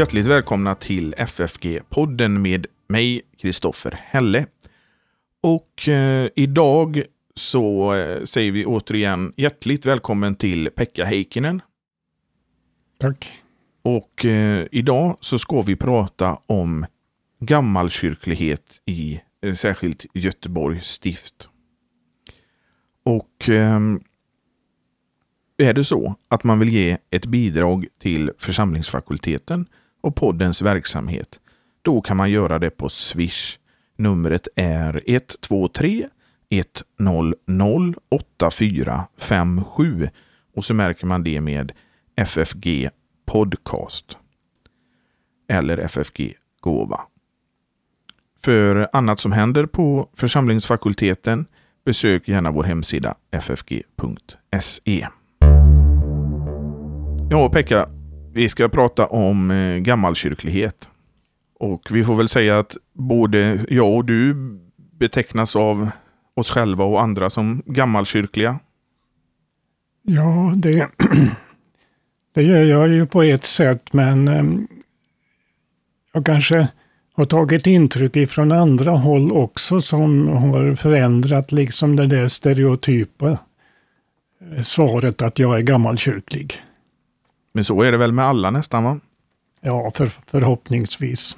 hjärtligt välkomna till FFG-podden med mig, Kristoffer Helle. Och eh, idag så eh, säger vi återigen hjärtligt välkommen till Pekka Heikkinen. Tack. Och eh, idag så ska vi prata om gammalkyrklighet i eh, särskilt Göteborgs stift. Och eh, är det så att man vill ge ett bidrag till församlingsfakulteten och poddens verksamhet, då kan man göra det på Swish. Numret är 123 100 8457 och så märker man det med FFG Podcast eller FFG Gåva. För annat som händer på församlingsfakulteten besök gärna vår hemsida ffg.se. Ja, Pekka, vi ska prata om eh, gammalkyrklighet. Och vi får väl säga att både jag och du betecknas av oss själva och andra som gammalkyrkliga. Ja, det, det gör jag ju på ett sätt, men eh, jag kanske har tagit intryck ifrån andra håll också som har förändrat liksom det där stereotypa eh, svaret att jag är gammalkyrklig. Men så är det väl med alla nästan va? Ja, för, förhoppningsvis.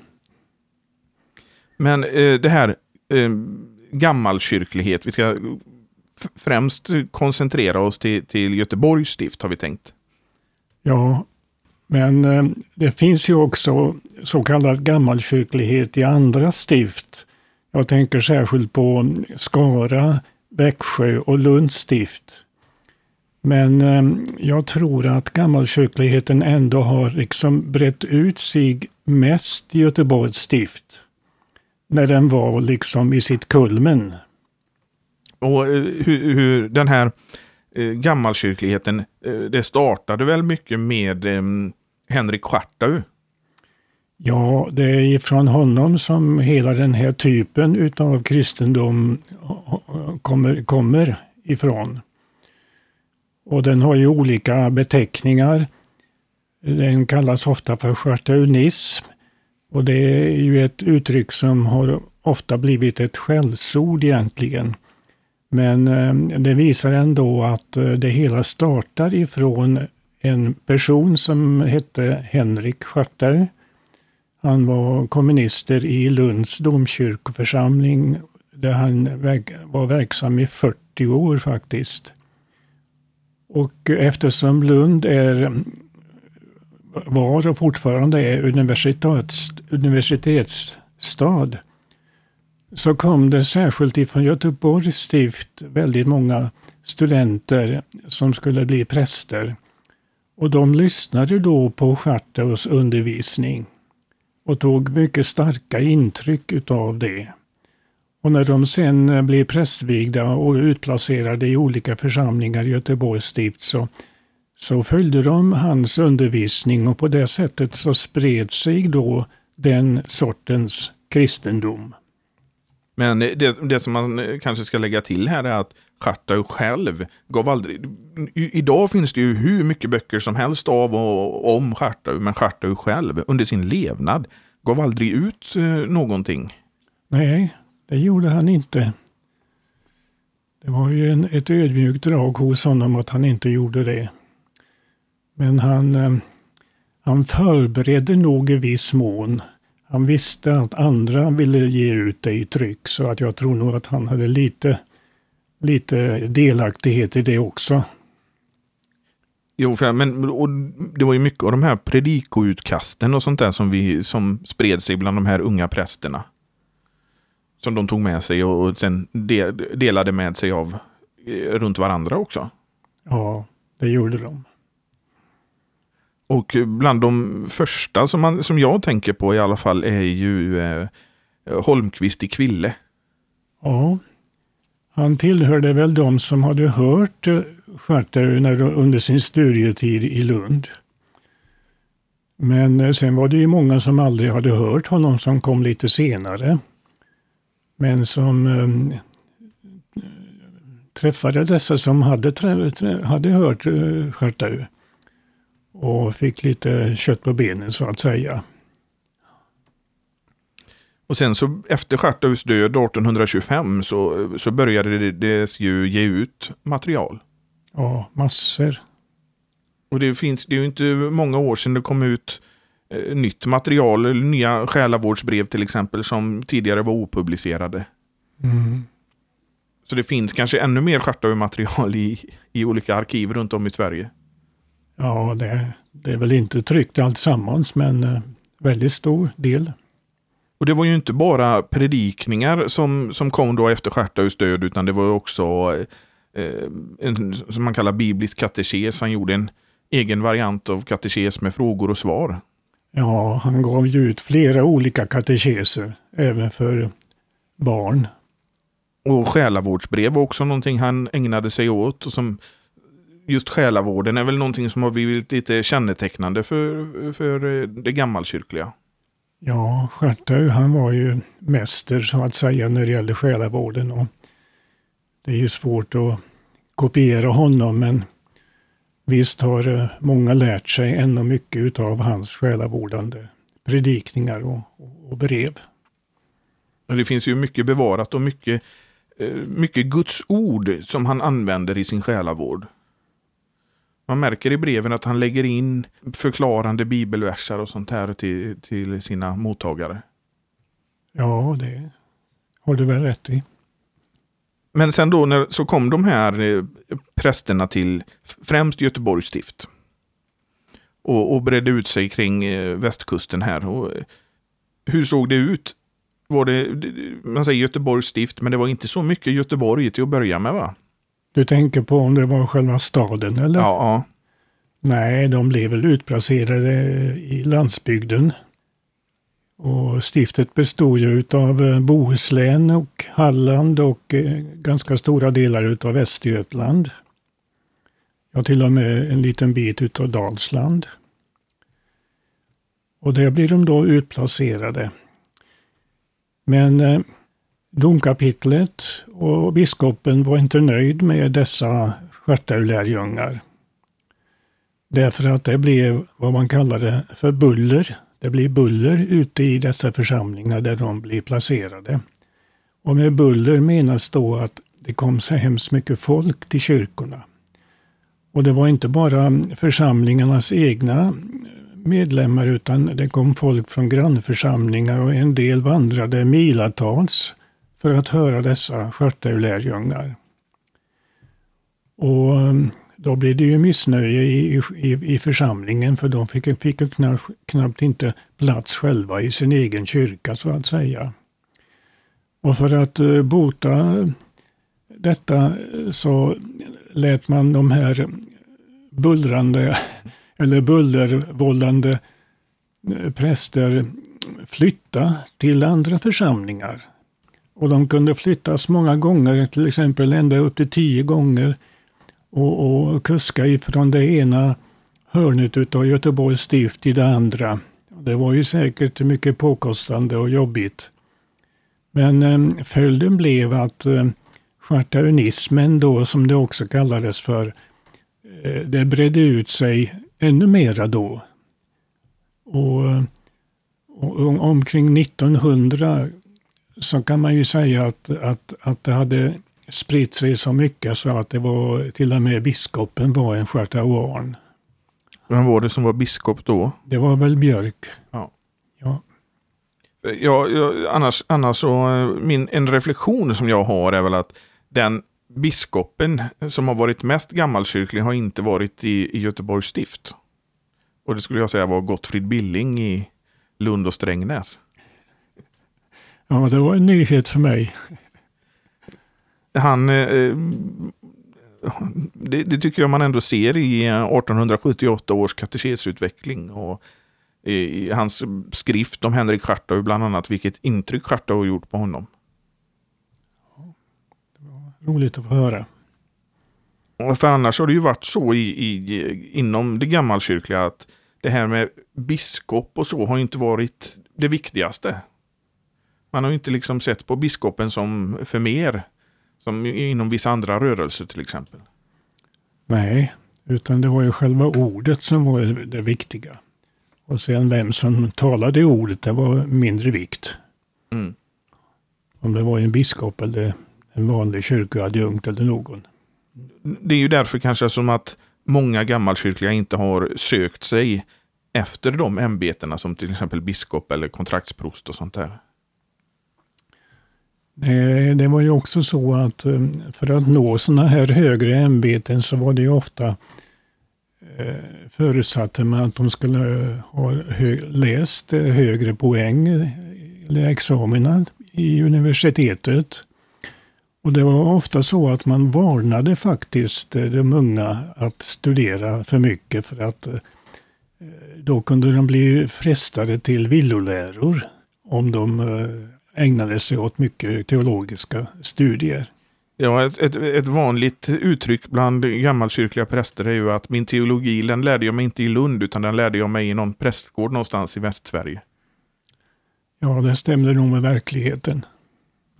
Men eh, det här eh, gammalkyrklighet, vi ska främst koncentrera oss till, till Göteborgs stift har vi tänkt. Ja, men eh, det finns ju också så kallad gammalkyrklighet i andra stift. Jag tänker särskilt på Skara, Växjö och Lunds stift. Men eh, jag tror att gammalkyrkligheten ändå har liksom brett ut sig mest i Göteborgs stift. När den var liksom i sitt kulmen. Och eh, hur, hur den här eh, gammalkyrkligheten, eh, det startade väl mycket med eh, Henrik Schartau? Ja, det är ifrån honom som hela den här typen av kristendom kommer, kommer ifrån. Och den har ju olika beteckningar. Den kallas ofta för schartaunism. Och det är ju ett uttryck som har ofta blivit ett skällsord egentligen. Men eh, det visar ändå att eh, det hela startar ifrån en person som hette Henrik Schartau. Han var kommunister i Lunds domkyrkoförsamling där han var verksam i 40 år faktiskt. Och eftersom Lund är, var och fortfarande är universitets, universitetsstad så kom det särskilt ifrån Göteborgs stift väldigt många studenter som skulle bli präster. Och de lyssnade då på Schartaus undervisning och tog mycket starka intryck utav det. Och när de sen blev prästvigda och utplacerade i olika församlingar i Göteborgs stift så, så följde de hans undervisning och på det sättet så spred sig då den sortens kristendom. Men det, det som man kanske ska lägga till här är att Schartau själv gav aldrig... Idag finns det ju hur mycket böcker som helst av och om Schartau, men Schartau själv under sin levnad gav aldrig ut eh, någonting. Nej, det gjorde han inte. Det var ju en, ett ödmjukt drag hos honom att han inte gjorde det. Men han, eh, han förberedde nog i viss mån. Han visste att andra ville ge ut det i tryck så att jag tror nog att han hade lite, lite delaktighet i det också. Jo, för, men och det var ju mycket av de här predikoutkasten och sånt där som, vi, som spred sig bland de här unga prästerna. Som de tog med sig och, sen de, delade med sig av eh, runt varandra också. Ja, det gjorde de. Och bland de första som, man, som jag tänker på i alla fall är ju eh, Holmqvist i Kville. Ja, han tillhörde väl de som hade hört eh, Schartau under sin studietid i Lund. Men eh, sen var det ju många som aldrig hade hört honom som kom lite senare. Men som um, träffade dessa som hade, trä, trä, hade hört eh, uh, Chartau och fick lite kött på benen så att säga. Och sen så efter Chartaus död 1825 så, så började det, ju ge ut material. Ja, massor. Och det, finns, det är ju inte många år sedan det kom ut eh, nytt material, nya själavårdsbrev till exempel, som tidigare var opublicerade. Mm. Så det finns kanske ännu mer Schartau-material i, i olika arkiv runt om i Sverige. Ja, det, det är väl inte tryckt alltsammans, men eh, väldigt stor del. Och det var ju inte bara predikningar som, som kom då efter Schartaus död, utan det var också eh, en som man kallar biblisk katekes. Han gjorde en egen variant av katekes med frågor och svar. Ja, han gav ju ut flera olika katekeser, även för barn. Och själavårdsbrev var också någonting han ägnade sig åt. Och som just själavården är väl någonting som har blivit lite kännetecknande för, för det gammalkyrkliga. Ja, Schartau han var ju mäster så att säga när det gällde själavården. Och det är ju svårt att kopiera honom men visst har eh, många lärt sig ännu mycket av hans själavårdande predikningar och, och brev. Det finns ju mycket bevarat och mycket, eh, mycket Guds ord som han använder i sin själavård. Man märker i breven att han lägger in förklarande bibelversar och sånt här till, till sina mottagare. Ja, det har du väl rätt i. Men sen då när, så kom de här eh, prästerna till främst Göteborgs stift. Och, och bredde ut sig kring eh, västkusten här. Och, eh, hur såg det ut? Var det, man säger Göteborgs stift, men det var inte så mycket Göteborg till att börja med va? Du tänker på om det var själva staden eller? Ja. ja. Nej, de blev väl utplacerade i landsbygden. Och stiftet bestod ju av eh, Bohuslän och Halland och eh, ganska stora delar utav Västergötland. Ja, till och med en liten bit utav Dalsland. Och där blir de då utplacerade. Men eh, domkapitlet och biskopen var inte nöjd med dessa Stjärtaulärjungar. Därför att det blev vad man kallade för buller. Det blir buller ute i dessa församlingar där de blir placerade. Och med buller menas då att det kom så hemskt mycket folk till kyrkorna. Och det var inte bara församlingarnas egna medlemmar utan det kom folk från grannförsamlingar och en del vandrade milatals för att höra dessa Stjärtaulärjungar. Och då blev det ju missnöje i, i, i församlingen för de fick, fick knappt, knappt inte plats själva i sin egen kyrka så att säga. Och för att eh, bota detta eh, så lät man de här bullrande eller bullervållande eh, präster flytta till andra församlingar. Och de kunde flyttas många gånger, till exempel ända upp till tio gånger och, och kuska ifrån det ena hörnet utav Göteborgs stift till det andra. Det var ju säkert mycket påkostande och jobbigt. Men eh, följden blev att eh, chartaunismen då, som det också kallades för, eh, det bredde ut sig ännu mera då. Och, eh, och, omkring 1900 så kan man ju säga att, att, att det hade spritt sig så mycket så att det var till och med biskopen var en schartauan. Vem var det som var biskop då? Det var väl Björk. Ja. Ja. Ja, ja, annars, annars så, min, en reflektion som jag har är väl att den biskopen som har varit mest gammalkyrklig har inte varit i, i Göteborgs stift. Och det skulle jag säga var Gottfrid Billing i Lund och Strängnäs. Ja, det var en nyhet för mig han, eh, det, det, tycker jag man ändå ser i 1878 års katekesutveckling. Och i hans skrift om Henrik Schartau bland annat, vilket intryck Schartau har gjort på honom. Det var roligt att få höra. För annars har det ju varit så i, i, inom det gammalkyrkliga att det här med biskop och så har inte varit det viktigaste. Man har inte liksom sett på biskopen som för mer som inom vissa andra rörelser till exempel. Nej, utan det var ju själva ordet som var det viktiga. Och sen vem som talade ordet, det var mindre vikt. Mm. Om det var en biskop eller en vanlig kyrkoadjunkt eller någon. Det är ju därför kanske som att många gammalkyrkliga inte har sökt sig efter de ämbetena som till exempel biskop eller kontraktsprost och sånt där. Det, det var ju också så att eh, för att nå sådana här högre ämbeten så var det ju ofta eh, förutsatte man att de skulle ha hö, läst eh, högre poäng eller examina i universitetet. Och det var ofta så att man varnade faktiskt de unga att studera för mycket för att då kunde de bli frestade till villoläror om de ägnade sig åt mycket teologiska studier. Ja, ett, ett, ett, vanligt uttryck bland gammalkyrkliga präster är ju att min teologi den lärde jag mig inte i Lund utan den lärde jag mig i någon prästgård någonstans i Västsverige. Ja, det stämde nog med verkligheten.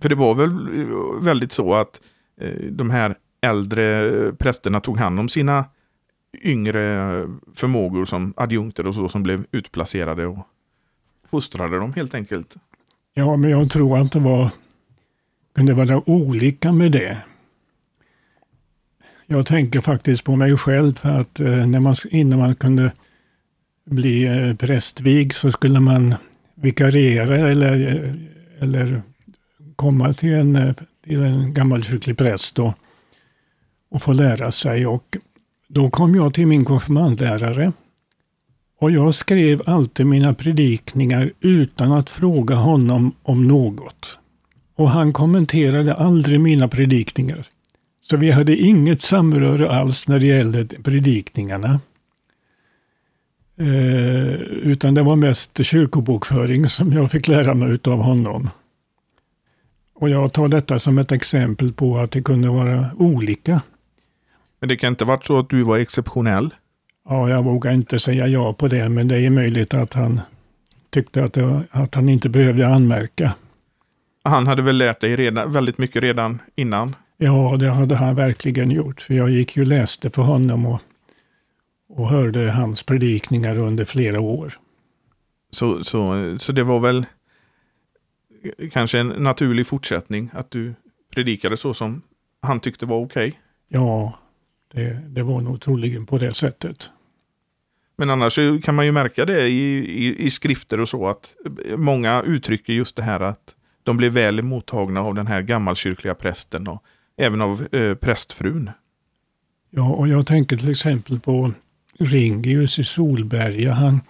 För det var väl väldigt så att eh, de här äldre prästerna tog hand om sina yngre förmågor som adjunkter och så som blev utplacerade och fostrade dem helt enkelt. Ja, men jag tror att det var, kunde vara olika med det. Jag tänker faktiskt på mig själv för att eh, när man, innan man kunde bli eh, prästvig så skulle man vikariera eller, eh, eller komma till en, till en gammalkyrklig präst och, och få lära sig. Och då kom jag till min konfirmandlärare och jag skrev alltid mina predikningar utan att fråga honom om något. Och han kommenterade aldrig mina predikningar. Så vi hade inget samröre alls när det gällde predikningarna. Eh, utan det var mest kyrkobokföring som jag fick lära mig av honom. Och jag tar detta som ett exempel på att det kunde vara olika. Men det kan inte varit så att du var exceptionell? Ja, jag vågar inte säga ja på det, men det är möjligt att han tyckte att, det, att han inte behövde anmärka. Han hade väl lärt dig redan, väldigt mycket redan innan? Ja, det hade han verkligen gjort. För jag gick ju läste för honom och, och hörde hans predikningar under flera år. Så, så, så det var väl kanske en naturlig fortsättning att du predikade så som han tyckte var okej? Okay? Ja, det, det var nog troligen på det sättet. Men annars kan man ju märka det i, i, i, skrifter och så att många uttrycker just det här att de blev väl mottagna av den här gammalkyrkliga prästen och även av eh, prästfrun. Ja, och jag tänker till exempel på Ringius i Solberga. Han,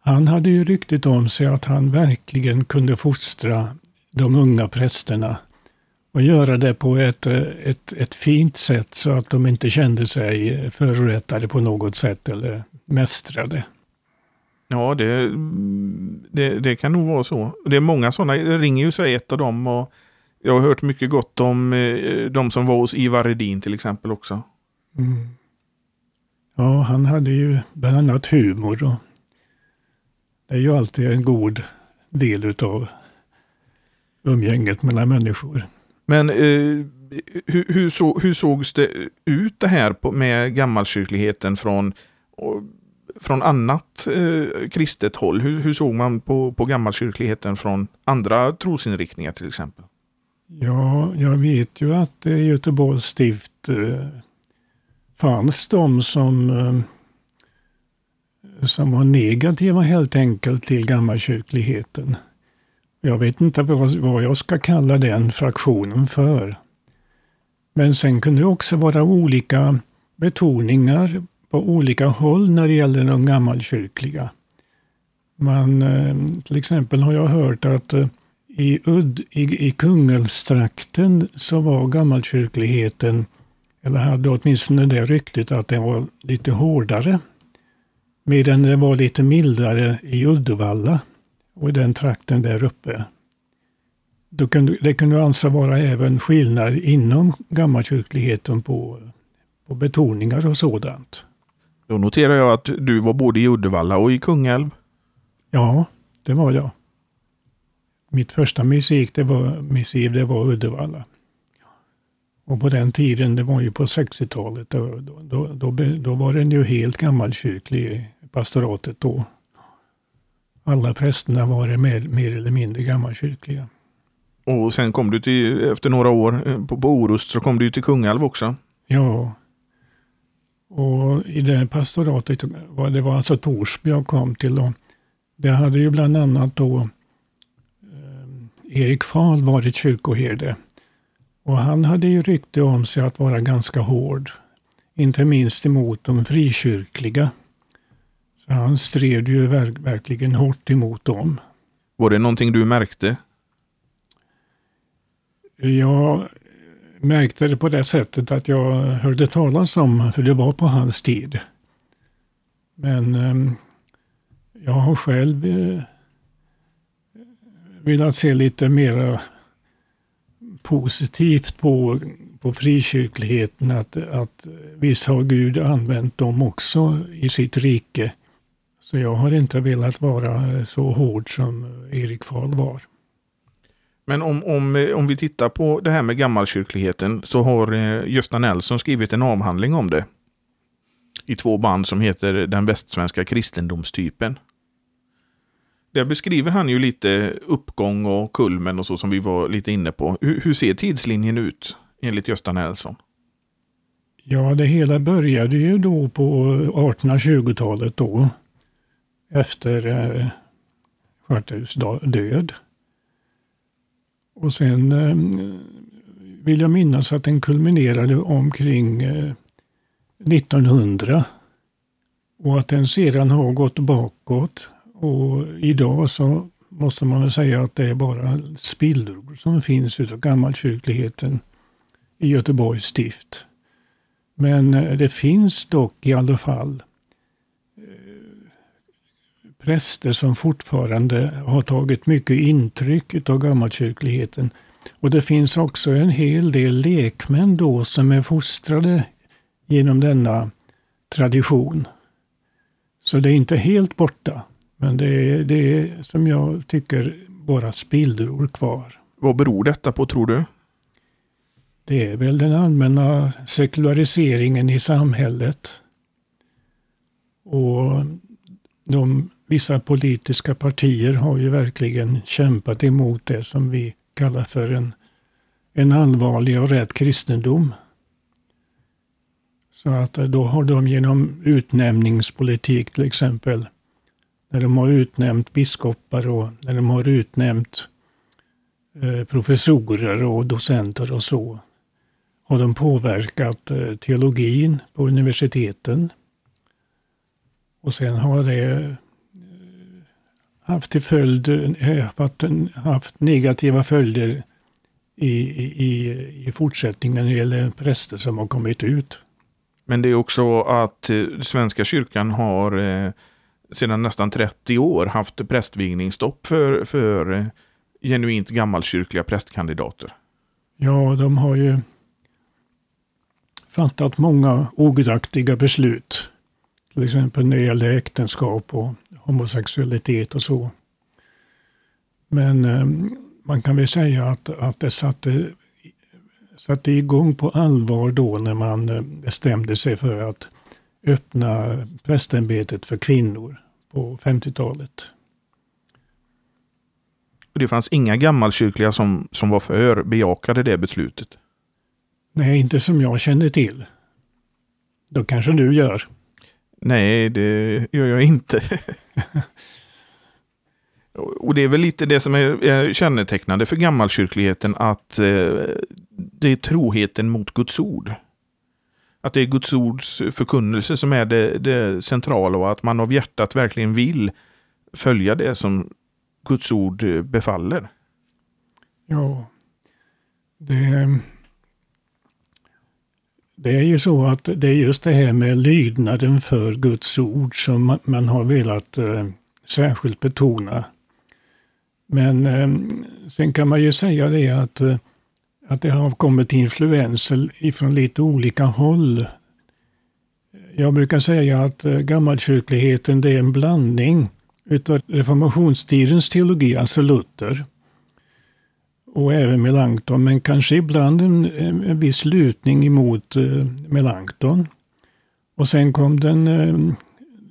han hade ju ryktet om sig att han verkligen kunde fostra de unga prästerna och göra det på ett, ett, ett fint sätt så att de inte kände sig förorättade på något sätt eller mästrade. Ja, det, det, det, kan nog vara så. Det är många sådana. Det ringer ju sig ett av dem. Och jag har hört mycket gott om eh, de som var hos Ivar Redin till exempel också. Mm. Ja, han hade ju bland annat humor. Och det är ju alltid en god del av umgänget mellan människor. Men eh, hur, hur, så, hur sågs det ut det här på, med gammalkyrkligheten från, från annat eh, kristet håll? Hur, hur, såg man på, på gammalkyrkligheten från andra trosinriktningar till exempel? Ja, jag vet ju att i Göteborgs stift eh, fanns de som, eh, som var negativa helt enkelt till gammalkyrkligheten. Jag vet inte vad, jag ska kalla den fraktionen för. Men sen kunde det också vara olika betoningar på olika håll när det gäller de gammalkyrkliga. Man, eh, till exempel har jag hört att eh, i, Udd, i, i Kungälvstrakten så var gammalkyrkligheten, eller hade åtminstone det ryktet att den var lite hårdare. Medan den var lite mildare i Uddevalla och i den trakten där uppe. Då kunde, det kunde alltså vara även skillnad inom gammalkyrkligheten på, på betoningar och sådant. Då noterar jag att du var både i Uddevalla och i Kungälv. Ja, det var jag. Mitt första missiv det var, missiv, det var Uddevalla. Och på den tiden, det var ju på 60-talet, då, då, då, då var den ju helt gammalkyrklig, pastoratet då. Alla prästerna var mer, mer eller mindre gammalkyrkliga. Och sen kom du till, efter några år eh, på, på Orust, så kom du till Kungälv också. Ja. Och i det pastoratet, var det var alltså Torsby jag kom till. Och det hade ju bland annat då eh, Erik Fahl varit kyrkoherde. Och han hade ju rykte om sig att vara ganska hård. Inte minst emot de frikyrkliga. Så han stred ju verk verkligen hårt emot dem. Var det någonting du märkte? Jag märkte det på det sättet att jag hörde talas om, för det var på hans tid. Men eh, jag har själv eh, velat se lite mera positivt på, på frikyrkligheten. Att, att vissa har Gud använt dem också i sitt rike. Så jag har inte velat vara så hård som Erik Fahl var. Men om, om, om vi tittar på det här med gammalkyrkligheten så har eh, Gösta Nelson skrivit en avhandling om det. I två band som heter Den västsvenska kristendomstypen. Där beskriver han ju lite uppgång och kulmen och så som vi var lite inne på. Hur, hur ser tidslinjen ut enligt Gösta Nelson? Ja, det hela började ju då på 1820-talet då. Efter eh, död. Och sen eh, vill jag minnas att den kulminerade omkring eh, 1900. Och att den sedan har gått bakåt. Och idag så måste man väl säga att det är bara spillror som finns utav gammalkyrkligheten i Göteborgs stift. Men eh, det finns dock i alla fall präster som fortfarande har tagit mycket intryck av gammalkyrkligheten. Och det finns också en hel del lekmän då som är fostrade genom denna tradition. Så det är inte helt borta, men det är, det är som jag tycker bara spillror kvar. Vad beror detta på tror du? Det är väl den allmänna sekulariseringen i samhället. Och de vissa politiska partier har ju verkligen kämpat emot det som vi kallar för en, en allvarlig och rätt kristendom. Så att eh, då har de genom utnämningspolitik till exempel, när de har utnämnt biskopar och när de har utnämnt eh, professorer och docenter och så, har de påverkat eh, teologin på universiteten. Och sen har det haft till följd, eh, haft negativa följder i, i, i fortsättningen när det gäller präster som har kommit ut. Men det är också att eh, Svenska kyrkan har eh, sedan nästan 30 år haft prästvigningsstopp för, för genuint gammalkyrkliga prästkandidater. Ja, de har ju fattat många ogudaktiga beslut. Till exempel när det gäller äktenskap och homosexualitet och så. Men eh, man kan väl säga att, att det satte, satte igång på allvar då när man eh, bestämde sig för att öppna prästämbetet för kvinnor på 50-talet. Det fanns inga gammalkyrkliga som, som var för bejakade det beslutet? Nej, inte som jag känner till. Då kanske du gör. Nej, det gör jag inte. Och det är väl lite det som är kännetecknande för gammalkyrkligheten att eh, det är troheten mot Guds ord. Att det är Guds ords förkunnelse som är det, det centrala och att man av hjärtat verkligen vill följa det som Guds ord befaller. Ja, det det är ju så att det är just det här med lydnaden för Guds ord som man har velat eh, särskilt betona. Men eh, sen kan man ju säga det att, eh, att det har kommit influenser ifrån lite olika håll. Jag brukar säga att eh, gammalkyrkligheten det är en blandning utav reformationstidens teologi, alltså Luther, och även Melanchthon, men kanske ibland en, en viss lutning emot eh, Melanchthon. Och sen kom den, eh,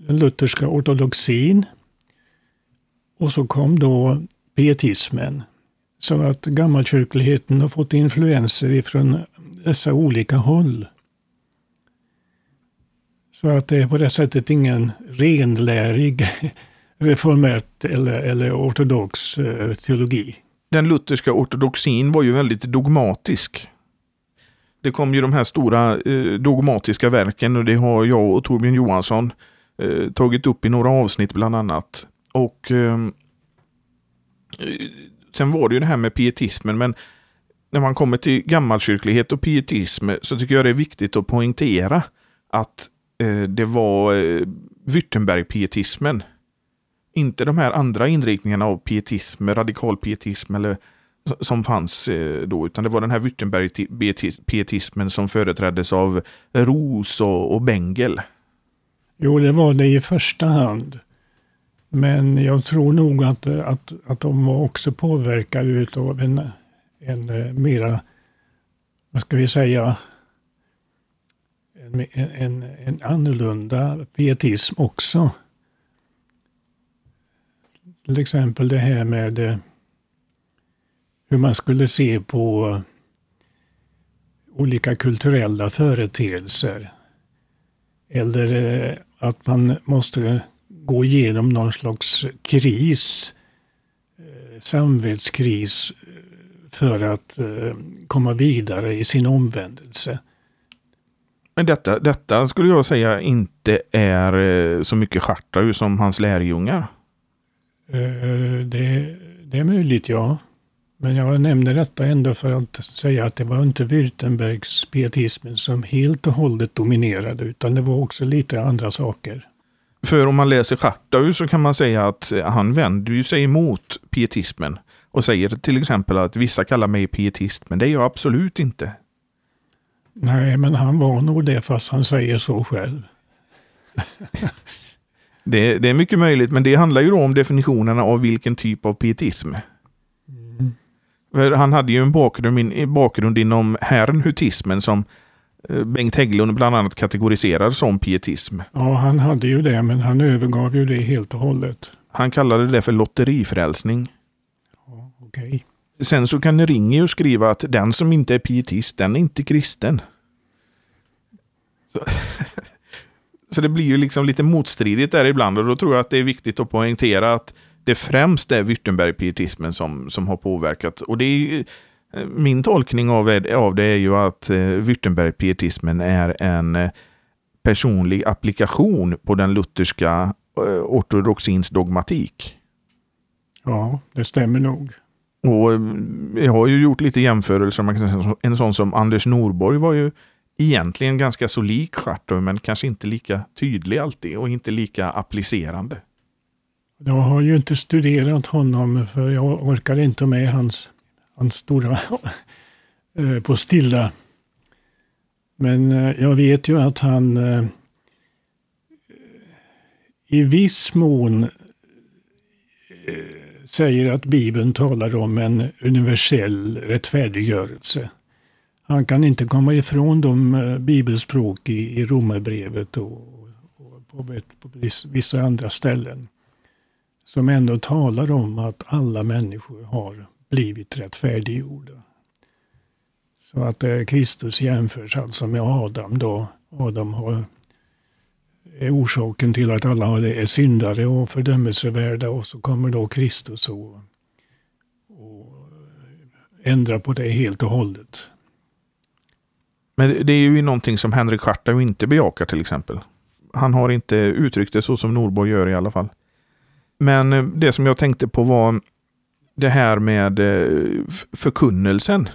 den lutherska ortodoxin. Och så kom då pietismen. Så att gammalkyrkligheten har fått influenser ifrån dessa olika håll. Så att det är på det sättet ingen renlärig reformärt eller, eller ortodox eh, teologi. Den lutherska ortodoxin var ju väldigt dogmatisk. Det kom ju de här stora eh, dogmatiska verken och det har jag och Torbjörn Johansson eh, tagit upp i några avsnitt bland annat. Och ehm, eh, Sen var det ju det här med pietismen, men när man kommer till gammalkyrklighet och pietism så tycker jag det är viktigt att poängtera att eh, det var eh, Württemberg-pietismen. Inte de här andra inriktningarna av pietism, radikal pietism eller som fanns eh, då, utan det var den här Württemberg-pietismen som företräddes av Ros och, och Bengel. Jo, det var det i första hand. Men jag tror nog att, att, att de var också påverkade av en, en eh, mera, vad ska vi säga, en, en, en annorlunda pietism också. Till exempel det här med eh, hur man skulle se på eh, olika kulturella företeelser. Eller eh, att man måste gå igenom någon slags kris, samvetskris för att komma vidare i sin omvändelse. Men detta, detta skulle jag säga inte är så mycket Schartau som hans lärjungar. Det, det är möjligt, ja. Men jag nämner detta ändå för att säga att det var inte Württembergs pietismen som helt och hållet dominerade, utan det var också lite andra saker. För om man läser Schartau så kan man säga att han vänder ju sig emot pietismen och säger till exempel att vissa kallar mig pietist, men det är jag absolut inte. Nej, men han var nog det fast han säger så själv. det, det, är mycket möjligt, men det handlar ju då om definitionerna av vilken typ av pietism. Mm. Han hade ju en bakgrund, bakgrund inom herrnhutismen som Eh, Bengt Hägglund bland annat kategoriserar som pietism. Ja, han hade ju det, men han övergav ju det helt och hållet. Han kallade det för lotterifrälsning. Ja, okay. Sen så kan Ringius skriva att den som inte är pietist, den är inte kristen. Så, det blir ju liksom lite motstridigt där ibland och då tror jag att det är viktigt att poängtera att det främst är Württemberg-pietismen som, som har påverkat. Och det är min tolkning av, av det är ju att eh, Württemberg-pietismen är en eh, personlig applikation på den lutherska eh, ortodoxins dogmatik. Ja, det stämmer nog. Och jag har ju gjort lite jämförelser. En sån som Anders Norborg var ju egentligen ganska så lik Schartau, men kanske inte lika tydlig alltid och inte lika applicerande. Jag har ju inte studerat honom för jag orkar inte med hans hans stora postilla. Eh, på Stilla. Men eh, jag vet ju att han eh, i viss mån säger att Bibeln talar om en universell rättfärdiggörelse. Han kan inte komma ifrån de eh, bibelspråk i, i Romarbrevet och, och på, på vissa andra ställen som ändå talar om att alla människor har blivit rättfärdiggjorda. Så att eh, Kristus jämförs alltså med Adam då. Adam har, är orsaken till att alla är syndare och fördömelsevärda och så kommer då Kristus och, och ändrar på det helt och hållet. Men det är ju någonting som Henrik Schartau inte bejakar till exempel. Han har inte uttryckt det så som Norborg gör i alla fall. Men eh, det som jag tänkte på var det här med eh, förkunnelsen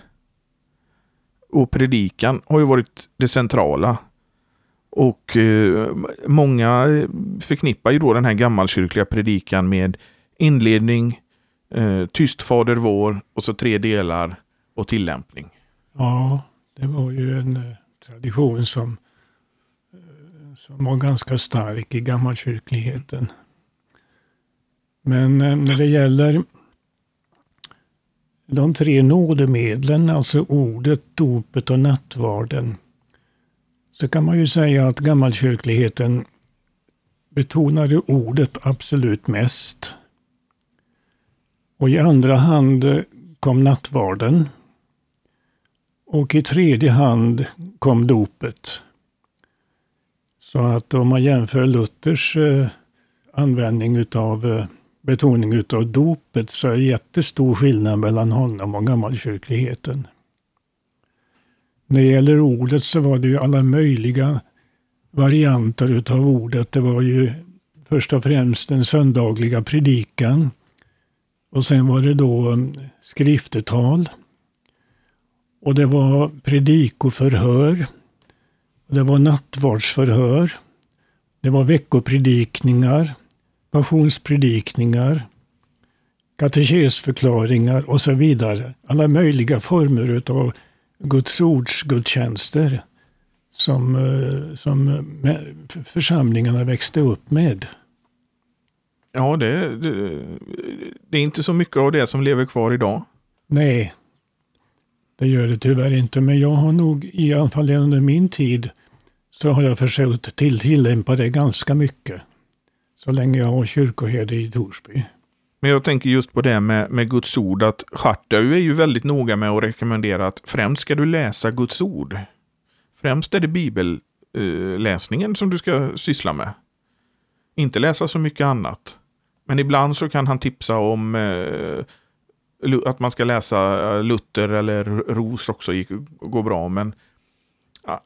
och predikan har ju varit det centrala. Och eh, många eh, förknippar ju då den här gammalkyrkliga predikan med inledning, eh, tyst fader vår och så tre delar och tillämpning. Ja, det var ju en eh, tradition som, eh, som var ganska stark i gammalkyrkligheten. Men eh, när det gäller de tre nådemedlen, alltså ordet, dopet och nattvarden, så kan man ju säga att gammalkyrkligheten betonade ordet absolut mest. Och i andra hand kom nattvarden. Och i tredje hand kom dopet. Så att om man jämför Luthers eh, användning utav eh, betoning utav dopet så är det jättestor skillnad mellan honom och gammalkyrkligheten. När det gäller ordet så var det ju alla möjliga varianter utav ordet. Det var ju först och främst den söndagliga predikan. Och sen var det då eh, skriftetal. Och det var predikoförhör. Det var nattvardsförhör. Det var veckopredikningar, passionspredikningar, katekesförklaringar och så vidare. Alla möjliga former av Guds ords gudstjänster som, eh, som församlingarna växte upp med. Ja, det, det, det, är inte så mycket av det som lever kvar idag. Nej, det gör det tyvärr inte. Men jag har nog, i alla fall under min tid, så har jag försökt till tillämpa det ganska mycket. Så länge jag var kyrkoherde i Torsby. Men jag tänker just på det med, med Guds ord, att Schartau är ju väldigt noga med att rekommendera att främst ska du läsa Guds ord. Främst är det bibelläsningen eh, som du ska syssla med. Inte läsa så mycket annat. Men ibland så kan han tipsa om eh, att man ska läsa eh, Luther eller Ros också, går bra. Men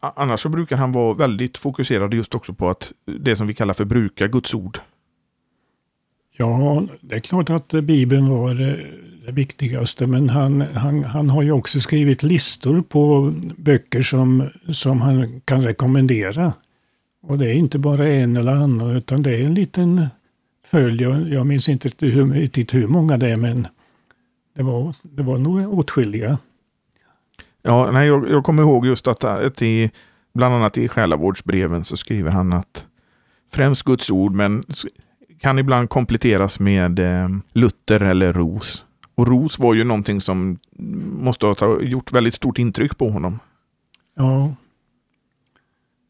annars så brukar han vara väldigt fokuserad just också på att det som vi kallar för bruka Guds ord. Ja, det är klart att Bibeln var eh, det viktigaste, men han, han, han har ju också skrivit listor på böcker som, som han kan rekommendera. Och det är inte bara en eller annan, utan det är en liten följd. Jag, jag minns inte hur, hur många det är, men det var, det var nog åtskilliga. Ja, nej, jag, jag kommer ihåg just att, att i, bland annat i själavårdsbreven så skriver han att främst Guds ord, men kan ibland kompletteras med eh, Luther eller Ros. Och Ros var ju någonting som måste ha gjort väldigt stort intryck på honom. Ja.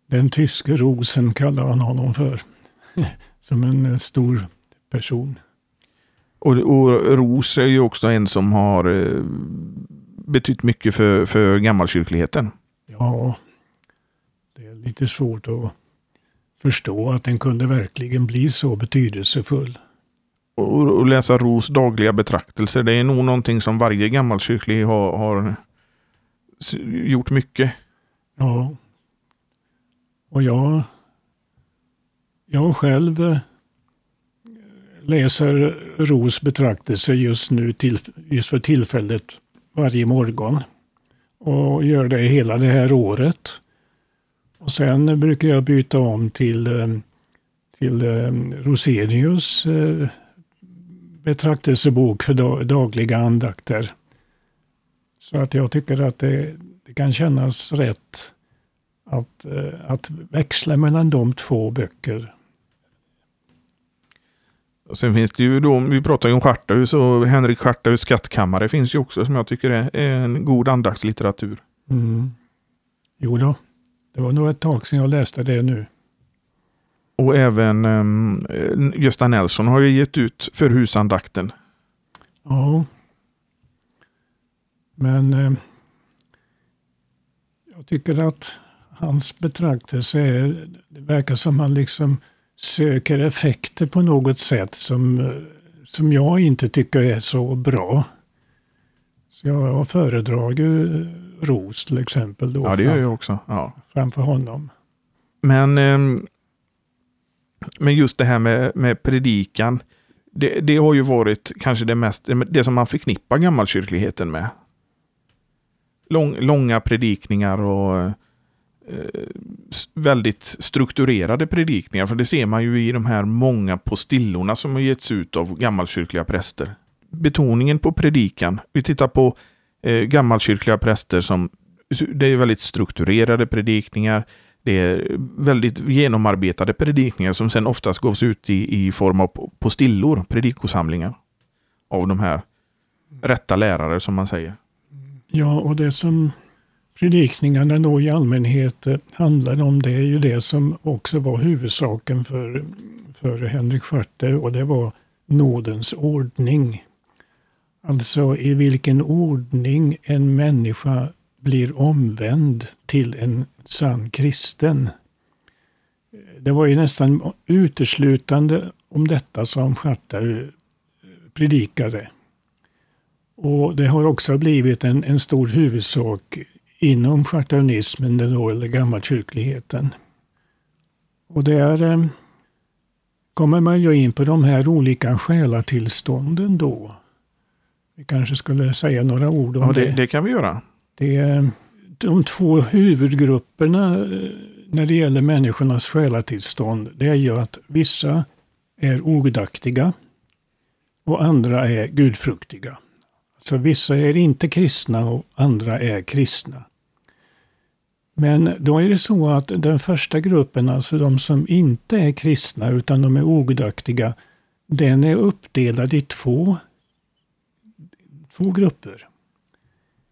Den tyske Rosen kallar han honom för. som en eh, stor person. Och, och Ros är ju också en som har eh, betytt mycket för, för gammalkyrkligheten. Ja, det är lite svårt att förstå att den kunde verkligen bli så betydelsefull. Och, och läsa Ros dagliga betraktelser, det är nog någonting som varje gammalkyrklig har, har gjort mycket. Ja. Och jag, jag själv eh, läser Ros betraktelse just nu, till, just för tillfället, varje morgon. Och gör det hela det här året. Och sen brukar jag byta om till, eh, till eh, Rosenius eh, betraktelsebok för dagliga andakter. Så att jag tycker att det, det kan kännas rätt att, att växla mellan de två böcker. Och sen finns det ju då, vi pratar ju om Schartahus och Henrik Schartahus skattkammare finns ju också som jag tycker är, en god andaktslitteratur. Mm. Jo då. Det var nog ett tag sedan jag läste det nu. Och även um, Gösta Nelson har ju gett ut för husandakten. Ja. Men um, jag tycker att hans betraktelse är, det verkar som han liksom söker effekter på något sätt som, som jag inte tycker är så bra. Så jag föredrar Ros till exempel. Då ja, det gör jag också. Ja. Framför honom. Men, ehm, men just det här med, med predikan. Det, det har ju varit kanske det mest, det som man förknippar gammalkyrkligheten med. Lång, långa predikningar och väldigt strukturerade predikningar. För det ser man ju i de här många postillorna som har getts ut av gammalkyrkliga präster. Betoningen på predikan. Vi tittar på eh, gammalkyrkliga präster som det är väldigt strukturerade predikningar. Det är väldigt genomarbetade predikningar som sen oftast gavs ut i, i form av postillor, predikosamlingar. Av de här rätta lärare som man säger. Ja, och det som predikningarna då i allmänhet eh, handlade handlar om det är ju det som också var huvudsaken för, för Henrik Scharte och det var nådens ordning. Alltså i vilken ordning en människa blir omvänd till en sann kristen. Det var ju nästan uteslutande om detta som Schartau eh, predikade. Och Det har också blivit en, en stor huvudsak inom schartaunismen, eller gammalkyrkligheten. Och där eh, kommer man ju in på de här olika själatillstånden då. Vi kanske skulle säga några ord om ja, det. det. Det kan vi göra. Det är de två huvudgrupperna eh, när det gäller människornas själatillstånd. Det är ju att vissa är ogudaktiga och andra är gudfruktiga. Så vissa är inte kristna och andra är kristna. Men då är det så att den första gruppen, alltså de som inte är kristna utan de är ogudaktiga, den är uppdelad i två, två grupper.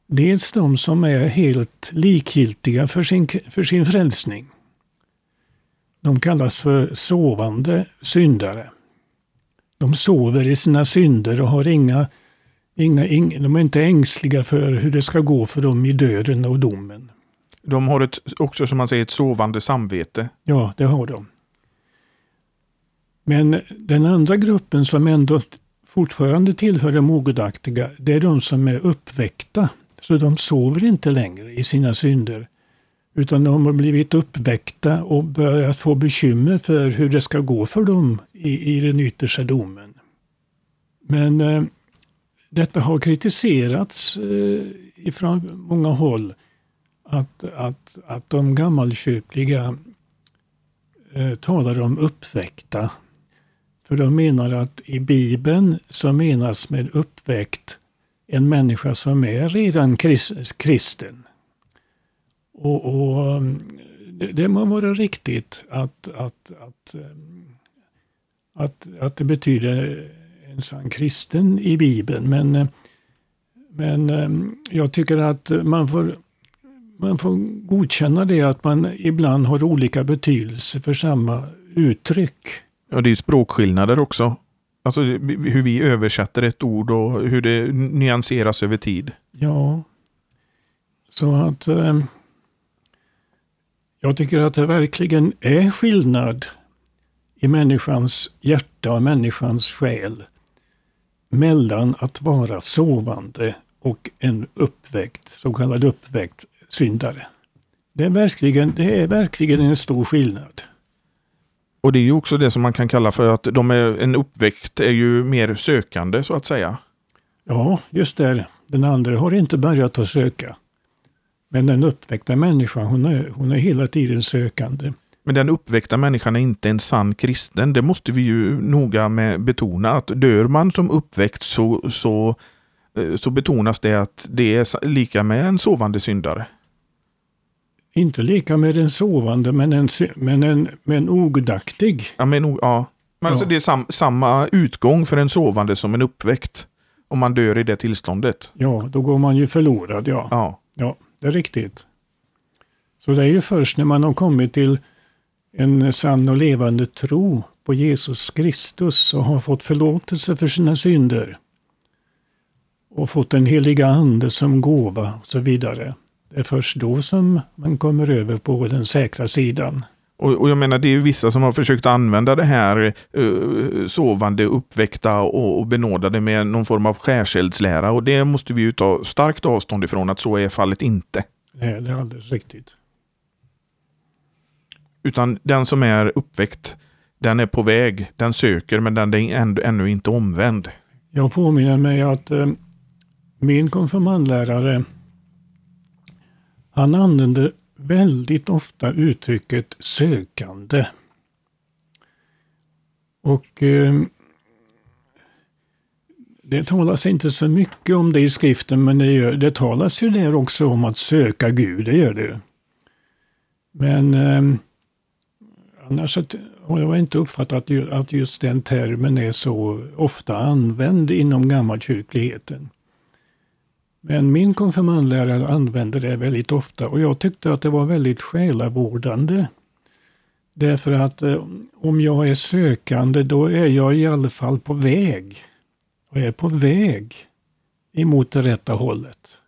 Dels de som är helt likgiltiga för sin, för sin frälsning. De kallas för sovande syndare. De sover i sina synder och har inga, inga, inga, de är inte ängsliga för hur det ska gå för dem i döden och domen. De har ett, också som man säger ett sovande samvete. Ja, det har de. Men den andra gruppen som ändå fortfarande tillhör de ogudaktiga, det är de som är uppväckta. Så de sover inte längre i sina synder. Utan de har blivit uppväckta och börjat få bekymmer för hur det ska gå för dem i, i den yttersta domen. Men eh, detta har kritiserats eh, ifrån många håll att, att, att de gammalkyrkliga eh, talar om uppväckta. För de menar att i Bibeln så menas med uppväckt en människa som är redan kristen. Och, och mm, det, det må vara riktigt att, att, att, eh, att, att det betyder en sann kristen i Bibeln. Men, eh, men eh, jag tycker att man får man får godkänna det att man ibland har olika betydelse för samma uttryck. Ja, det är språkskillnader också. Alltså hur vi översätter ett ord och hur det nyanseras över tid. Ja, så att eh, jag tycker att det verkligen är skillnad i människans hjärta och människans själ mellan att vara sovande och en uppväckt, så kallad uppväckt syndare. Det är, verkligen, det är verkligen en stor skillnad. Och det är ju också det som man kan kalla för att de är, en uppväckt är ju mer sökande så att säga. Ja, just det. Den andra har inte börjat att söka. Men den uppväckta människan, hon är, hon är hela tiden sökande. Men den uppväckta människan är inte en sann kristen. Det måste vi ju noga med betona. Att dör man som uppväckt så, så, eh, så betonas det att det är lika med en sovande syndare inte lika med en sovande, men en, men en, men en ogudaktig. Ja, men, ja. men alltså ja. Alltså det är sam, samma utgång för en sovande som en uppväckt. Om man dör i det tillståndet. Ja, då går man ju förlorad, ja. Ja, ja det är riktigt. Så det är ju först när man har kommit till en sann och levande tro på Jesus Kristus och har fått förlåtelse för sina synder och fått den heliga ande som gåva och så vidare det är först då som man kommer över på den säkra sidan. Och, jag menar, det är vissa som har försökt använda det här uh, sovande, uppväckta och, och benådade med någon form av skärseldslära. Och det måste vi ju ta starkt avstånd ifrån att så är fallet inte. Nej, det är alldeles riktigt. Utan den som är uppväckt, den är på väg, den söker men den är ännu, ännu inte omvänd. Jag påminner mig att eh, min konfirmandlärare han använde väldigt ofta uttrycket sökande. Och eh, det talas inte så mycket om det i skriften, men det, gör, det talas ju där också om att söka Gud, det gör det. Men eh, annars har jag inte uppfattat att just den termen är så ofta använd inom gammalkyrkligheten. Men min konfirmandlärare använde det väldigt ofta och jag tyckte att det var väldigt själavårdande. Därför att eh, om jag är sökande då är jag i alla fall på väg. Jag är på väg emot det rätta hållet.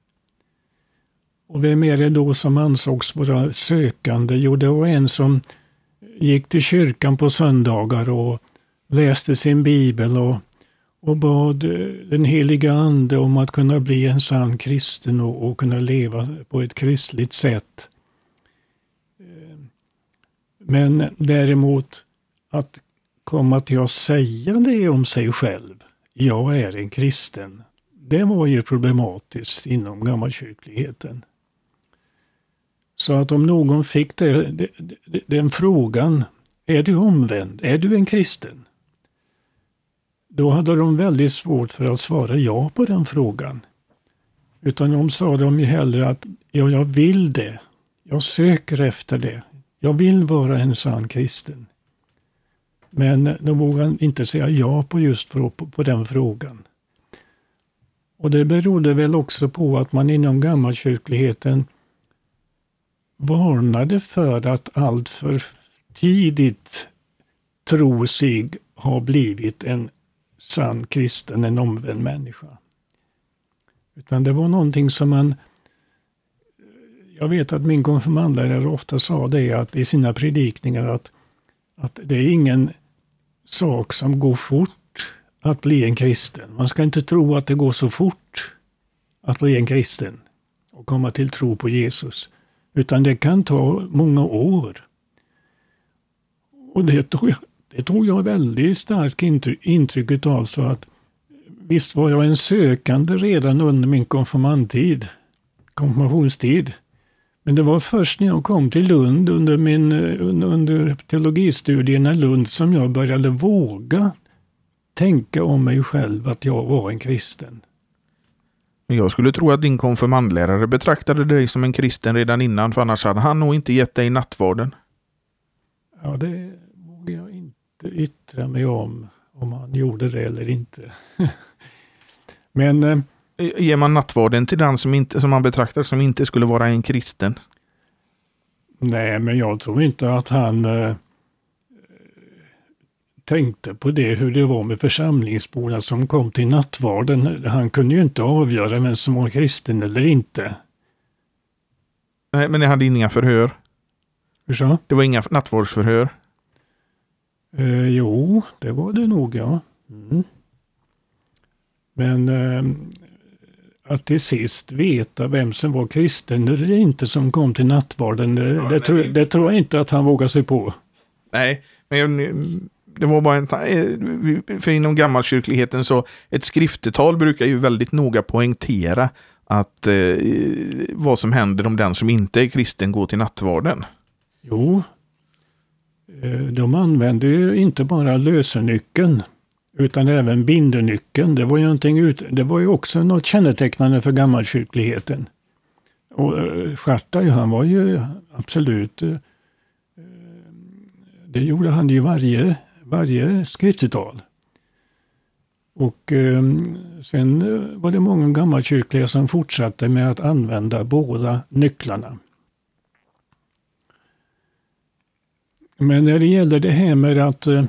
Och vem är det då som ansågs vara sökande? Jo, det var en som gick till kyrkan på söndagar och läste sin bibel och, och bad eh, den heliga ande om att kunna bli en sann kristen och, och kunna leva på ett kristligt sätt. Eh, men däremot att komma till att säga det om sig själv, jag är en kristen, det var ju problematiskt inom gammalkyrkligheten. Så att om någon fick det, det, den frågan, är du omvänd? Är du en kristen? Då hade de väldigt svårt för att svara ja på den frågan. Utan de sa de ju hellre att ja, jag vill det. Jag söker efter det. Jag vill vara en sann kristen. Men de vågade inte säga ja på just på, på den frågan. Och det berodde väl också på att man inom gammalkyrkligheten varnade för att alltför tidigt tro sig ha blivit en sann kristen, en omvänd människa. Utan det var någonting som man jag vet att min konfirmandlärare ofta sa det att i sina predikningar att, att det är ingen sak som går fort att bli en kristen. Man ska inte tro att det går så fort att bli en kristen och komma till tro på Jesus. Utan det kan ta många år. Och det tog jag, det tog jag väldigt starkt intryck av. Så att visst var jag en sökande redan under min konfirmandtid, konfirmationstid. Men det var först när jag kom till Lund under, min, under teologistudierna i Lund som jag började våga tänka om mig själv att jag var en kristen. Jag skulle tro att din konfirmandlärare betraktade dig som en kristen redan innan, för annars hade han nog inte gett dig nattvarden. Ja, det inte yttra mig om, om han gjorde det eller inte. Men eh, Ger man nattvarden till den som, inte, som man betraktar som inte skulle vara en kristen? Nej, men jag tror inte att han eh, tänkte på det, hur det var med församlingsborna som kom till nattvarden. Han kunde ju inte avgöra vem som var kristen eller inte. Nej, men ni hade inga förhör? Hur så? Det var inga nattvardsförhör? Eh, jo, det var det nog, ja. Mm. Men eh, att till sist veta vem som var kristen eller inte som kom till nattvarden, det, ja, det, tro, det, tror jag inte att han vågar sig på. Nej, men det var bara en... För inom gammalkyrkligheten så ett skriftetal brukar ju väldigt noga poängtera att eh, vad som händer om den som inte är kristen går till nattvarden. Jo, eh, Eh, de använde ju inte bara lösennyckeln utan även bindernyckeln. Det var ju, ut, det var ju också något kännetecknande för gammalkyrkligheten. Och eh, Schartau, han var ju absolut... Eh, det gjorde han i varje, varje skriftetal. Och ehm, sen var det många gammalkyrkliga som fortsatte med att använda båda nycklarna. Men när det gäller det här med att eh,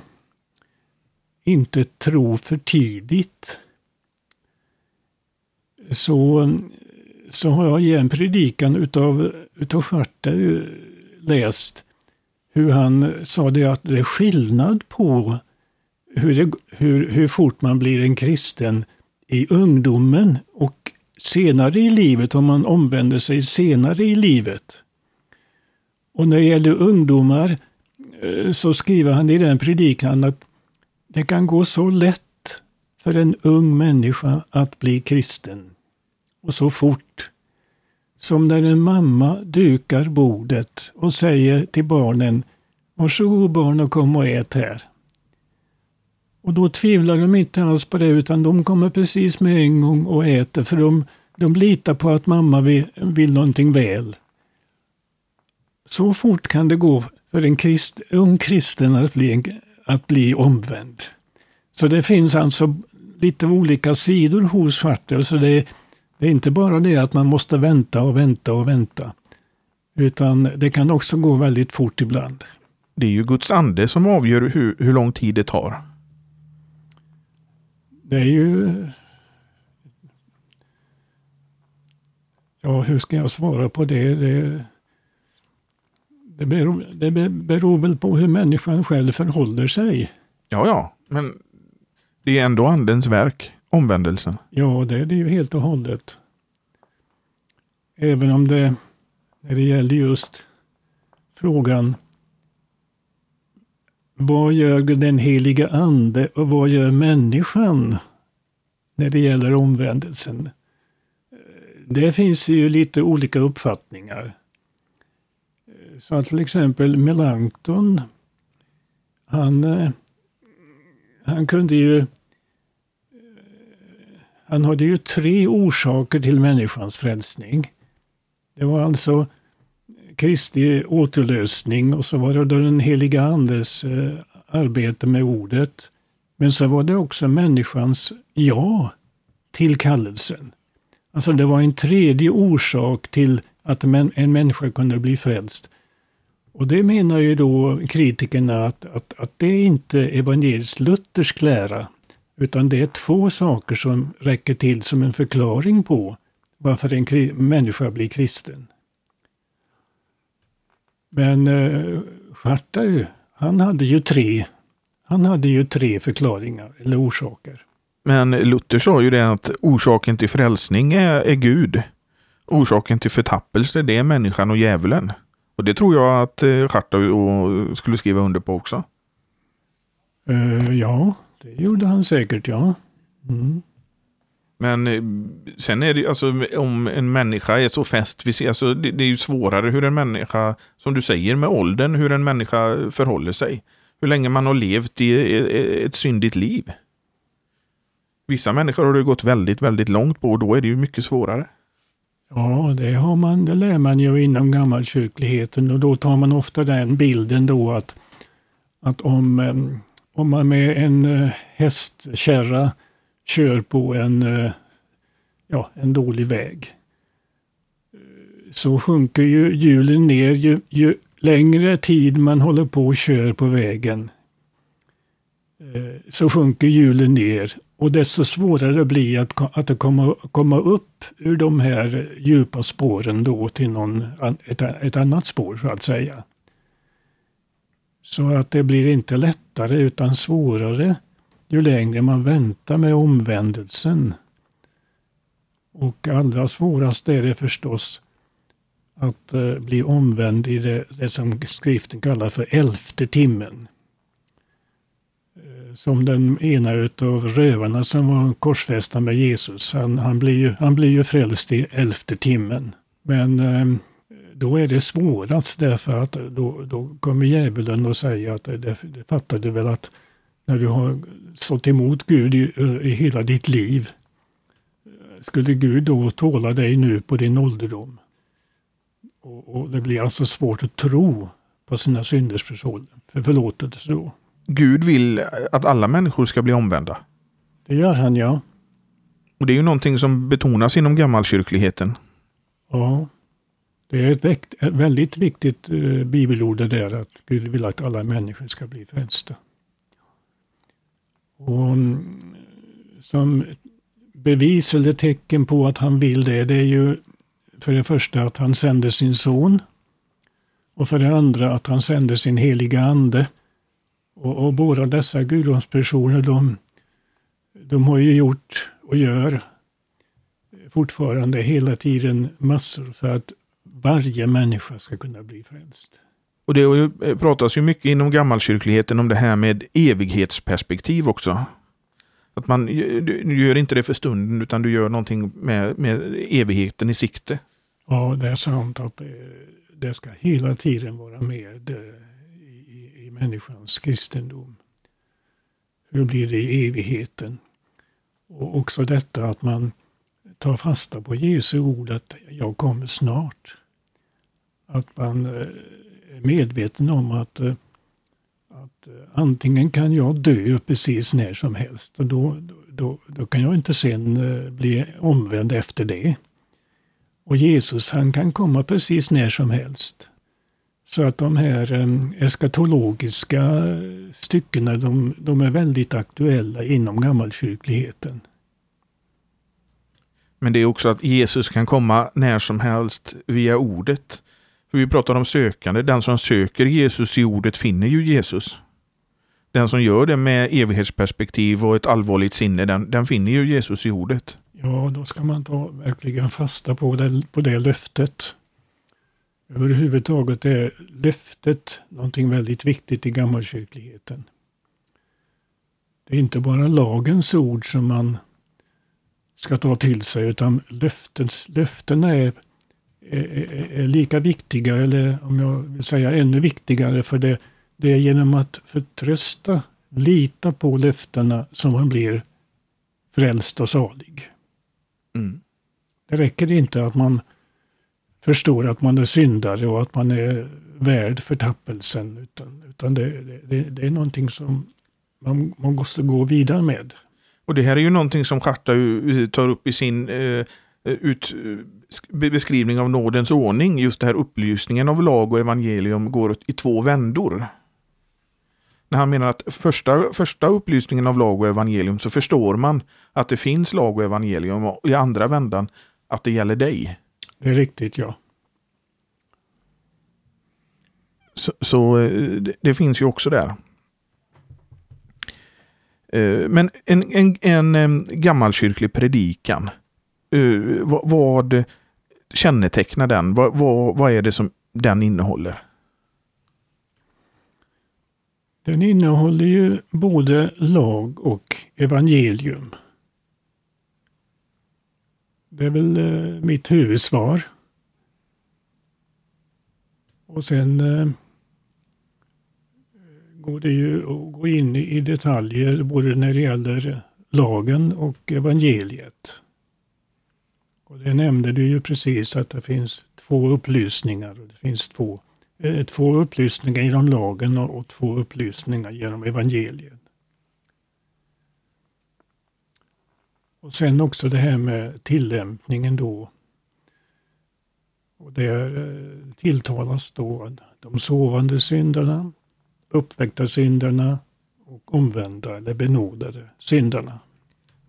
inte tro för tidigt. Så, så har jag i en predikan utav, utav Scharte eh, läst hur han sa det att det är skillnad på hur, det, hur, hur fort man blir en kristen i ungdomen och senare i livet, om man omvänder sig senare i livet. Och när det gäller ungdomar eh, Eh, så skriver han i den predikan att det kan gå så lätt för en ung människa att bli kristen. Och så fort. Som när en mamma dukar bordet och säger till barnen Varsågod barn och kom och ät här. Och då tvivlar de inte alls på det utan de kommer precis med en gång och äter för de, de litar på att mamma vill, vill någonting väl. Så fort kan det gå för en krist, ung kristen att bli att bli omvänd. Så det finns alltså lite olika sidor hos Svartel. Så det, det är inte bara det att man måste vänta och vänta och vänta. Utan det kan också gå väldigt fort ibland. Det är ju Guds ande som avgör hur, hur lång tid det tar. Det är ju Ja, hur ska jag svara på det? Det, det, beror, det beror väl på hur människan själv förhåller sig. Ja, ja, men det är ändå andens verk, omvändelsen. Ja, det är det ju helt och hållet. Även om det, när det gäller just frågan vad gör den heliga ande och vad gör människan när det gäller omvändelsen? Det finns ju lite olika uppfattningar. Så att till exempel Melanchthon, han, eh, han kunde ju eh, han hade ju tre orsaker till människans frälsning. Det var alltså Kristi återlösning och så var det då den heliga Andes eh, arbete med ordet. Men så var det också människans ja till kallelsen. Alltså det var en tredje orsak till att en människa kunde bli frälst. Och det menar ju då kritikerna att, att, att det inte evangelisk luthersk lära. Utan det är två saker som räcker till som en förklaring på varför en människa blir kristen. Men eh, Schartau, han hade ju tre. Han hade ju tre förklaringar eller orsaker. Men Luther sa ju det att orsaken till frälsning är, är Gud. Orsaken till förtappelse det är människan och djävulen. Och det tror jag att eh, Schartau skulle skriva under på också. Uh, ja, det gjorde han säkert ja. Mm. Men eh, sen är det alltså om en människa är så fäst vid sig, alltså det, det, är ju svårare hur en människa, som du säger med åldern, hur en människa förhåller sig. Hur länge man har levt i ett syndigt liv. Vissa människor har det gått väldigt, väldigt långt på och då är det ju mycket svårare. Ja, det, har man, det lär man ju inom gammalkyrkligheten. Och då tar man ofta den bilden då att, att om, eh, om man med en eh, hästkärra kör på en, eh, ja, en dålig väg så sjunker ju hjulen ner ju, ju längre tid man håller på och kör på vägen så sjunker hjulen ner och desto svårare blir det att, att komma, komma upp ur de här djupa spåren då till någon, ett, ett annat spår så att säga. Så att det blir inte lättare utan svårare ju längre man väntar med omvändelsen. Och allra svårast är det förstås att eh, bli omvänd i det, det som skriften kallar för elfte timmen som den ena av rövarna som var korsfästa med Jesus. Han, han, blir ju, han blir ju frälst i elfte timmen. Men eh, då är det svårast därför att då, då kommer djävulen och säger att det, det fattar du väl att när du har stått emot Gud i, i hela ditt liv, skulle Gud då tåla dig nu på din ålderdom? Och, och det blir alltså svårt att tro på sina synders förlåtelse då. Gud vill att alla människor ska bli omvända. Det gör han, ja. Och det är ju någonting som betonas inom gammalkyrkligheten. Ja, det är ett, väldigt viktigt eh, bibelord det där att Gud vill att alla människor ska bli frälsta. Och mm, som bevis eller tecken på att han vill det, det är ju för det första att han sände sin son och för det andra att han sände sin heliga ande och, och båda dessa guddomspersoner de, de har ju gjort och gör fortfarande hela tiden massor för att varje människa ska kunna bli frälst. Och det eh, pratas ju mycket inom gammalkyrkligheten om det här med evighetsperspektiv också. Att man du gör inte det för stunden utan du gör någonting med, med evigheten i sikte. Ja, det är sant att det, det ska hela tiden vara med människans kristendom. Hur blir det i evigheten? Och också detta att man tar fasta på Jesu ord att jag kommer snart. Att man eh, är medveten om att, eh, att eh, antingen kan jag dö precis när som helst och då, då, då kan jag inte sen bli omvänd efter det. Och Jesus han kan komma precis när som helst. Så att de här eskatologiska styckena de, de är väldigt aktuella inom gammalkyrkligheten. Men det är också att Jesus kan komma när som helst via ordet. För Vi pratar om sökande. Den som söker Jesus i ordet finner ju Jesus. Den som gör det med evighetsperspektiv och ett allvarligt sinne, den, den finner ju Jesus i ordet. Ja, då ska man ta verkligen fasta på det, på det löftet. Överhuvudtaget är löftet någonting väldigt viktigt i gammalkyrkligheten. Det är inte bara lagens ord som man ska ta till sig utan löftens, löftena är, är, är, lika viktiga eller om jag vill säga ännu viktigare för det, det är genom att förtrösta, lita på löftena som man blir frälst och salig. Mm. Det räcker inte att man förstår att man är syndare och att man är värd förtappelsen. Utan, utan det, det, det är någonting som man, man måste gå vidare med. Och det här är ju någonting som Scharta eh, tar upp i sin eh, eh ut, eh, beskrivning av nådens ordning. Just det här upplysningen av lag och evangelium går i två vändor. När han menar att första, första upplysningen av lag och evangelium så förstår man att det finns lag och evangelium och i andra vändan att det gäller dig. Det är riktigt, ja. Så, så det, det, finns ju också där. Eh, men en, en, en, en gammalkyrklig predikan, eh, vad, vad kännetecknar den? Vad, vad, vad är det som den innehåller? Den innehåller ju både lag och evangelium. Det är väl eh, mitt huvudsvar. Och sen eh, går det ju att gå in i detaljer både när det gäller lagen och evangeliet. Och det nämnde du ju precis att det finns två upplysningar. Det finns två, eh, två upplysningar genom lagen och, och två upplysningar genom evangeliet. Och sen också det här med tillämpningen då. Och där eh, tilltalas då de sovande syndarna, uppväckta syndarna och omvända eller benådade syndarna.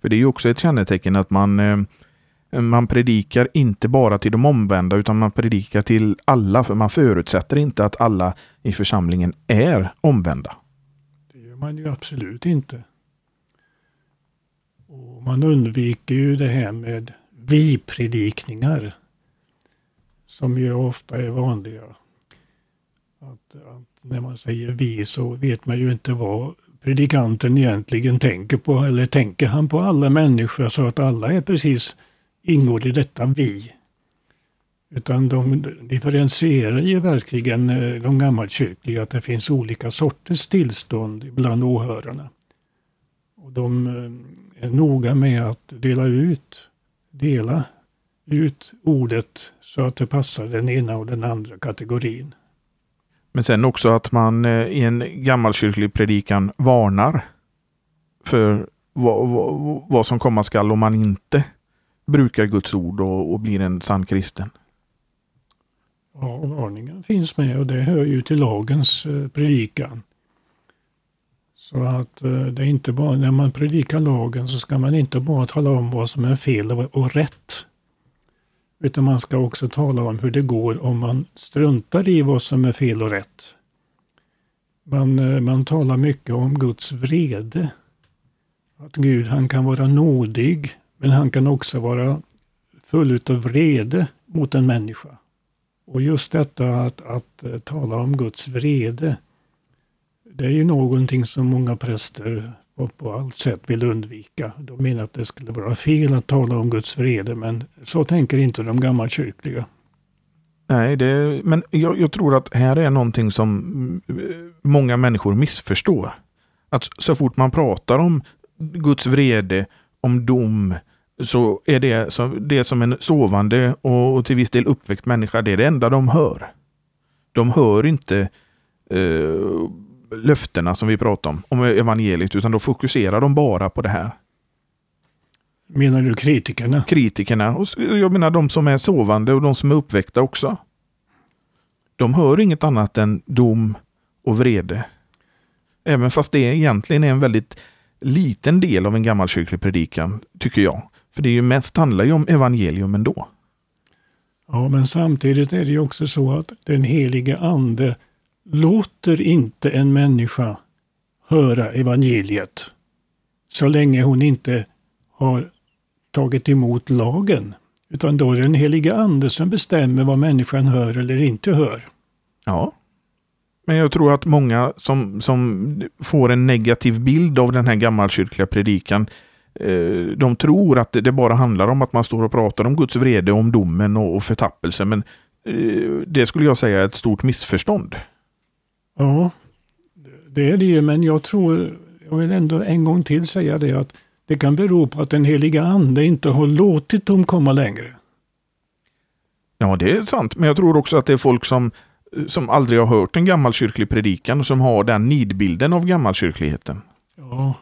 För det är ju också ett kännetecken att man, eh, man predikar inte bara till de omvända utan man predikar till alla för man förutsätter inte att alla i församlingen är omvända. Det gör man ju absolut inte. Och man undviker ju det här med vi-predikningar som ju ofta är vanliga. Att, att, när man säger vi så vet man ju inte vad predikanten egentligen tänker på. Eller tänker han på alla människor så att alla är precis ingår i detta vi? Utan de differentierar ju verkligen eh, de gammalkyrkliga att det finns olika sorters tillstånd bland åhörarna. Och de eh, är noga med att dela ut, dela ut ordet så att det passar den ena och den andra kategorin. Men sen också att man eh, i en gammalkyrklig predikan varnar för vad, vad, vad som komma skall om man inte brukar Guds ord och, och blir en sann kristen. Ja, varningen finns med och det hör ju till lagens eh, predikan. Så att eh, det är inte bara när man predikar lagen så ska man inte bara tala om vad som är fel och rätt. Utan man ska också tala om hur det går om man struntar i vad som är fel och rätt. Man, eh, man talar mycket om Guds vrede. Att Gud han kan vara nådig men han kan också vara full av vrede mot en människa. Och just detta att, att eh, tala om Guds vrede det är ju någonting som många präster på allt sätt vill undvika. De menar att det skulle vara fel att tala om Guds vrede, men så tänker inte de gammalkyrkliga. Nej, det, men jag, jag, tror att här är någonting som många människor missförstår. Att så fort man pratar om Guds vrede, om dom, så är det som, det som en sovande och till viss del uppväckt människa, det är det enda de hör. De hör inte eh, löftena som vi pratar om, om evangeliet, utan då fokuserar de bara på det här. Menar du kritikerna? Kritikerna. Och jag menar de som är sovande och de som är uppväckta också. De hör inget annat än dom och vrede. Även fast det egentligen är en väldigt liten del av en gammalkyrklig predikan, tycker jag. För det är ju mest handlar ju om evangelium ändå. Ja, men samtidigt är det ju också så att den helige ande låter inte en människa höra evangeliet så länge hon inte har tagit emot lagen. Utan då är det den helige ande som bestämmer vad människan hör eller inte hör. Ja. Men jag tror att många som, som får en negativ bild av den här gammalkyrkliga predikan eh, de tror att det bara handlar om att man står och pratar om Guds vrede, om domen och, förtappelse. Men eh, det skulle jag säga är ett stort missförstånd. Ja, det är det ju, men jag tror, jag vill ändå en gång till säga det att det kan bero på att den heliga ande inte har låtit dem komma längre. Ja, det är sant. Men jag tror också att det är folk som, som aldrig har hört en gammalkyrklig predikan och som har den nidbilden av gammalkyrkligheten. Ja,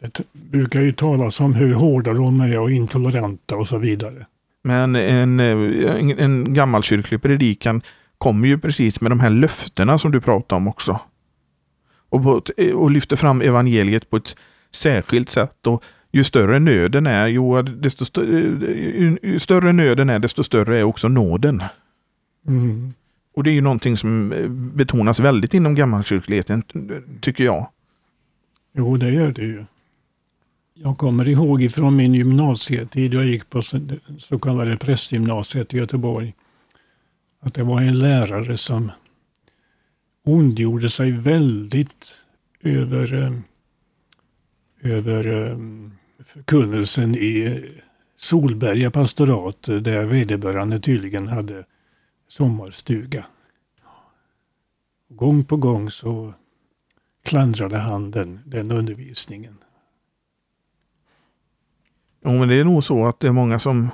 det brukar ju talas om hur hårda de är och intoleranta och så vidare. Men en, en, en gammalkyrklig predikan kommer ju precis med de här löftena som du pratar om också. Och, på, och lyfter fram evangeliet på ett särskilt sätt. Och ju större nöden är, jo, desto stö ju större nöden är, desto större är också nåden. Mm. Och det är ju någonting som betonas väldigt inom gammalkyrkligheten, tycker jag. Jo, det gör det ju. Jag kommer ihåg ifrån min gymnasietid, jag gick på så kallade prästgymnasiet i Göteborg, att det var en lärare som ondgjorde sig väldigt över, eh, över eh, förkunnelsen i Solberga pastorat där vederbörande tydligen hade sommarstuga. Gång på gång så klandrade han den, den undervisningen. Jo, men det är nog så att det är många som,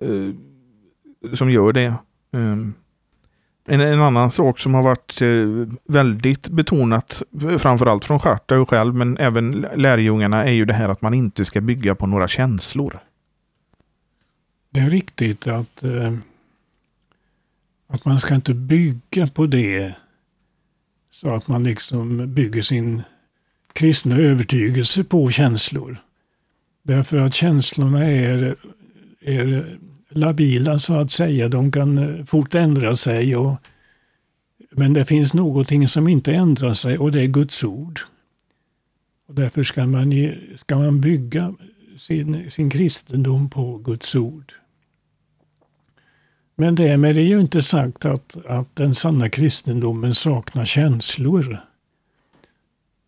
eh, som gör det. Um, en, en, annan sak som har varit eh, väldigt betonat, framförallt från Schartau själv, men även lärjungarna, är ju det här att man inte ska bygga på några känslor. Det är riktigt att, eh, att man ska inte bygga på det så att man liksom bygger sin kristna övertygelse på känslor. Därför att känslorna är, är labila så att säga. De kan eh, fort ändra sig. Och, men det finns någonting som inte ändrar sig och det är Guds ord. Och därför ska man, ska man bygga sin, sin kristendom på Guds ord. Men därmed är ju inte sagt att, att den sanna kristendomen saknar känslor.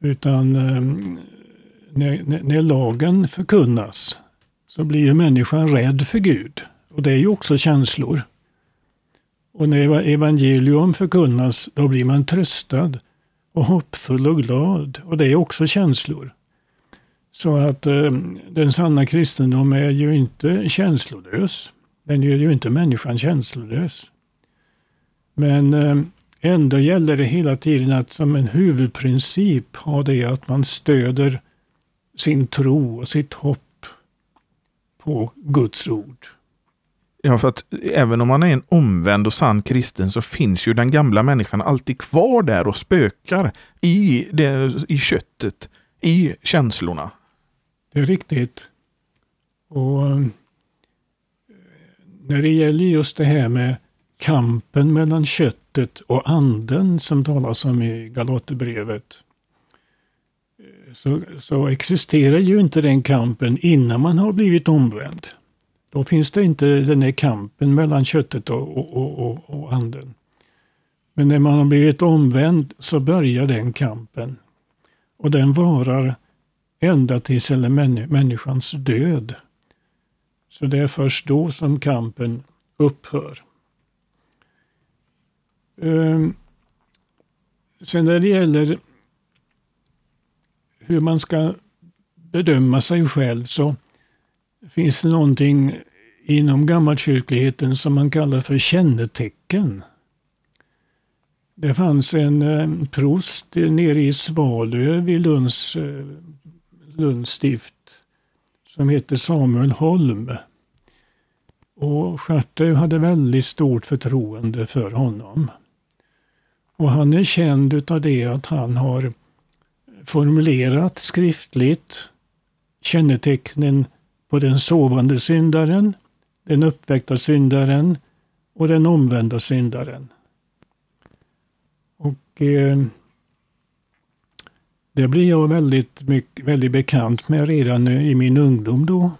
Utan eh, när, när lagen förkunnas så blir ju människan rädd för Gud. Och det är ju också känslor. Och när evangelium förkunnas, då blir man tröstad och hoppfull och glad. Och det är också känslor. Så att eh, den sanna kristendomen är ju inte känslolös. Den gör ju inte människan känslolös. Men eh, ändå gäller det hela tiden att som en huvudprincip ha det att man stöder sin tro och sitt hopp på Guds ord. Ja, för att även om man är en omvänd och sann kristen så finns ju den gamla människan alltid kvar där och spökar i, det, i köttet, i känslorna. Det är riktigt. Och eh, när det gäller just det här med kampen mellan köttet och anden som talas om i Galaterbrevet eh, så, så existerar ju inte den kampen innan man har blivit omvänd. Då finns det inte den här kampen mellan köttet och, och, och, och anden. Men när man har blivit omvänd så börjar den kampen. Och den varar ända tills eller människans död. Så det är först då som kampen upphör. Ehm, sen när det gäller hur man ska bedöma sig själv så finns det någonting inom gammalkyrkligheten som man kallar för kännetecken. Det fanns en eh, prost nere i Svalöv vid Lunds, eh, Lunds stift som hette Samuel Holm. Och Schartau hade väldigt stort förtroende för honom. Och han är känd utav det att han har formulerat skriftligt kännetecknen på den sovande syndaren, den uppväckta syndaren och den omvända syndaren. Och eh, Det blir jag väldigt, mycket, väldigt bekant med redan i min ungdom då.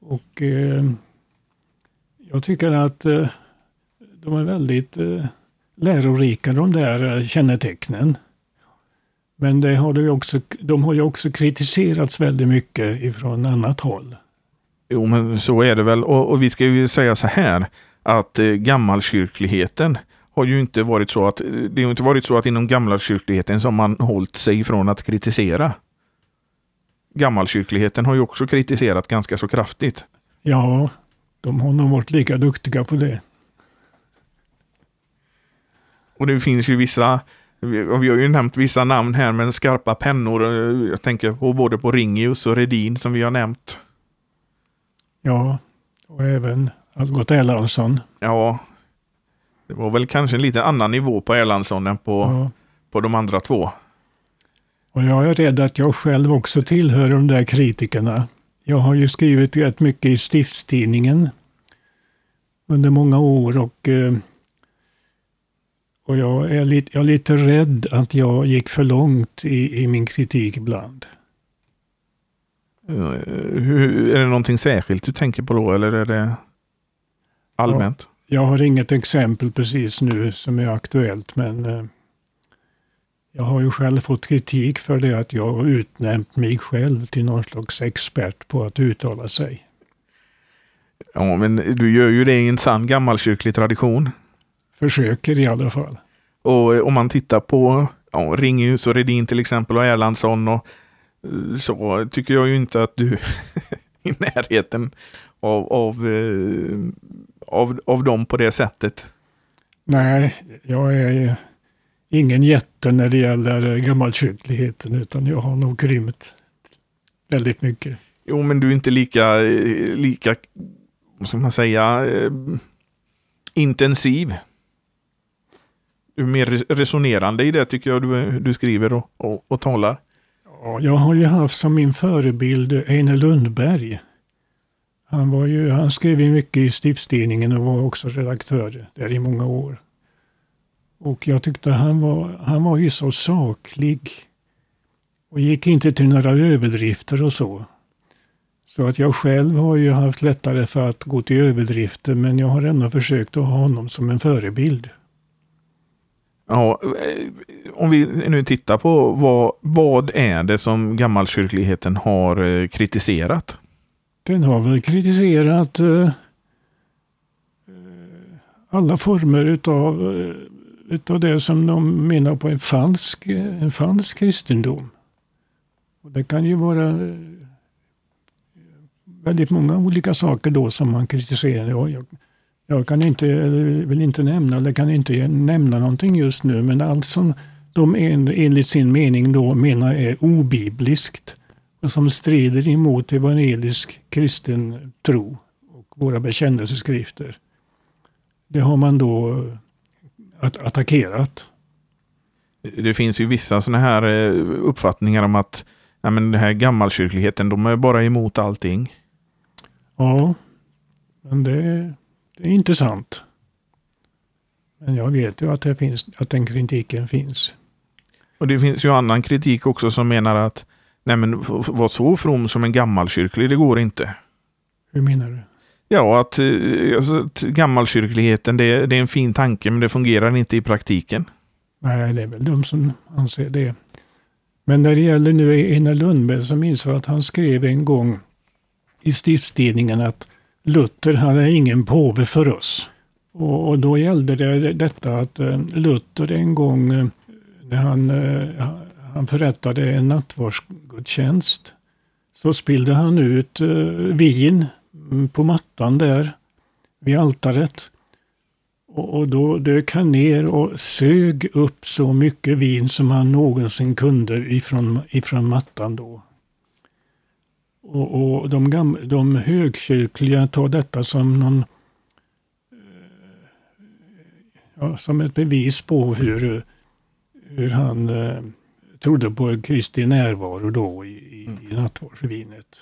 Och eh, Jag tycker att eh, de är väldigt eh, lärorika de där eh, kännetecknen. Men det har det också, de har ju också kritiserats väldigt mycket ifrån annat håll. Jo, men så är det väl. Och, och vi ska ju säga så här att eh, gammalkyrkligheten har ju inte varit så att det har inte varit så att inom gammalkyrkligheten som man hållit sig från att kritisera. Gammalkyrkligheten har ju också kritiserat ganska så kraftigt. Ja, de har nog varit lika duktiga på det. Och det finns ju vissa, vi vi har ju nämnt vissa namn här, men skarpa pennor. eh, Jag tänker på både på Ringius och Redin som vi har nämnt. Ja, och även Algot Erlandsson. Ja, det var väl kanske en lite annan nivå på Erlandsson än på, Ja. på de andra två. Och jag är rädd att jag själv också tillhör de där kritikerna. Jag har ju skrivit rätt mycket i stiftstidningen under många år och, eh, och jag, är lite, jag är lite rädd att jag gick för långt i, i min kritik ibland. Eh, Hur, är det någonting särskilt du tänker på då eller är det allmänt? Jag har inget exempel precis nu som är aktuellt men eh, jag har ju själv fått kritik för det att jag har utnämnt mig själv till någon slags expert på att uttala sig. Ja, men du gör ju det i en sann gammalkyrklig tradition. Försöker i alla fall. Och eh, om man tittar på ja, Ringius och Redin till exempel och Erlandsson och eh, så tycker jag ju inte att du i närheten av, av, eh, av, av dem på det sättet. Nej, jag är ingen jätte när det gäller gammalkyrkligheten utan jag har nog krympt väldigt mycket. Jo, men du är inte lika, lika vad ska man säga, intensiv. Du är mer resonerande i det tycker jag du, du skriver och, och, och talar. Ja, jag har ju haft som min förebild Einar Lundberg. Han, var ju, han skrev ju mycket i stiftstidningen och var också redaktör där i många år. Och jag tyckte han var, han var ju så saklig och gick inte till några överdrifter och så. Så att jag själv har ju haft lättare för att gå till överdrifter men jag har ändå försökt att ha honom som en förebild. Ja, eh, om vi nu tittar på vad, vad är det som gammalkyrkligheten har eh, kritiserat? Den har väl kritiserat eh, eh alla former utav, utav det som de menar på en falsk, en falsk kristendom. Och det kan ju vara väldigt många olika saker då som man kritiserar. Jag, jag, kan inte, eller vill inte nämna, eller kan inte nämna någonting just nu, men allt som de en, enligt sin mening då menar är obibliskt och som strider emot evangelisk kristen tro och våra bekännelseskrifter. Det har man då eh, att, attackerat. Det finns ju vissa sådana här eh, uppfattningar om att nej, men den här gammalkyrkligheten, de är bara emot allting. Ja, men det, det är inte sant. Men jag vet ju att, det finns, att den kritiken finns. Och det finns ju annan kritik också som menar att nej men vara så from som en gammalkyrklig, det går inte. Hur menar du? Ja, att, eh, alltså, gammalkyrkligheten, det, det är en fin tanke men det fungerar inte i praktiken. Nej, det är väl de som anser det. Men när det gäller nu Einar Lundberg så minns jag att han skrev en gång i stiftstidningen att Luther han är ingen påve för oss. Och, då gällde det detta att eh, Luther en gång eh, när han, eh, han förrättade en nattvardsgudstjänst så spillde han ut vin på mattan där vid altaret. Och, och då dök han ner och sög upp så mycket vin som han någonsin kunde ifrån, ifrån mattan då. Och, och de, gam, de högkyrkliga tar detta som någon eh, ja, som ett bevis på hur, hur han eh, trodde på Kristi närvaro då i, i, i nattvardsvinet.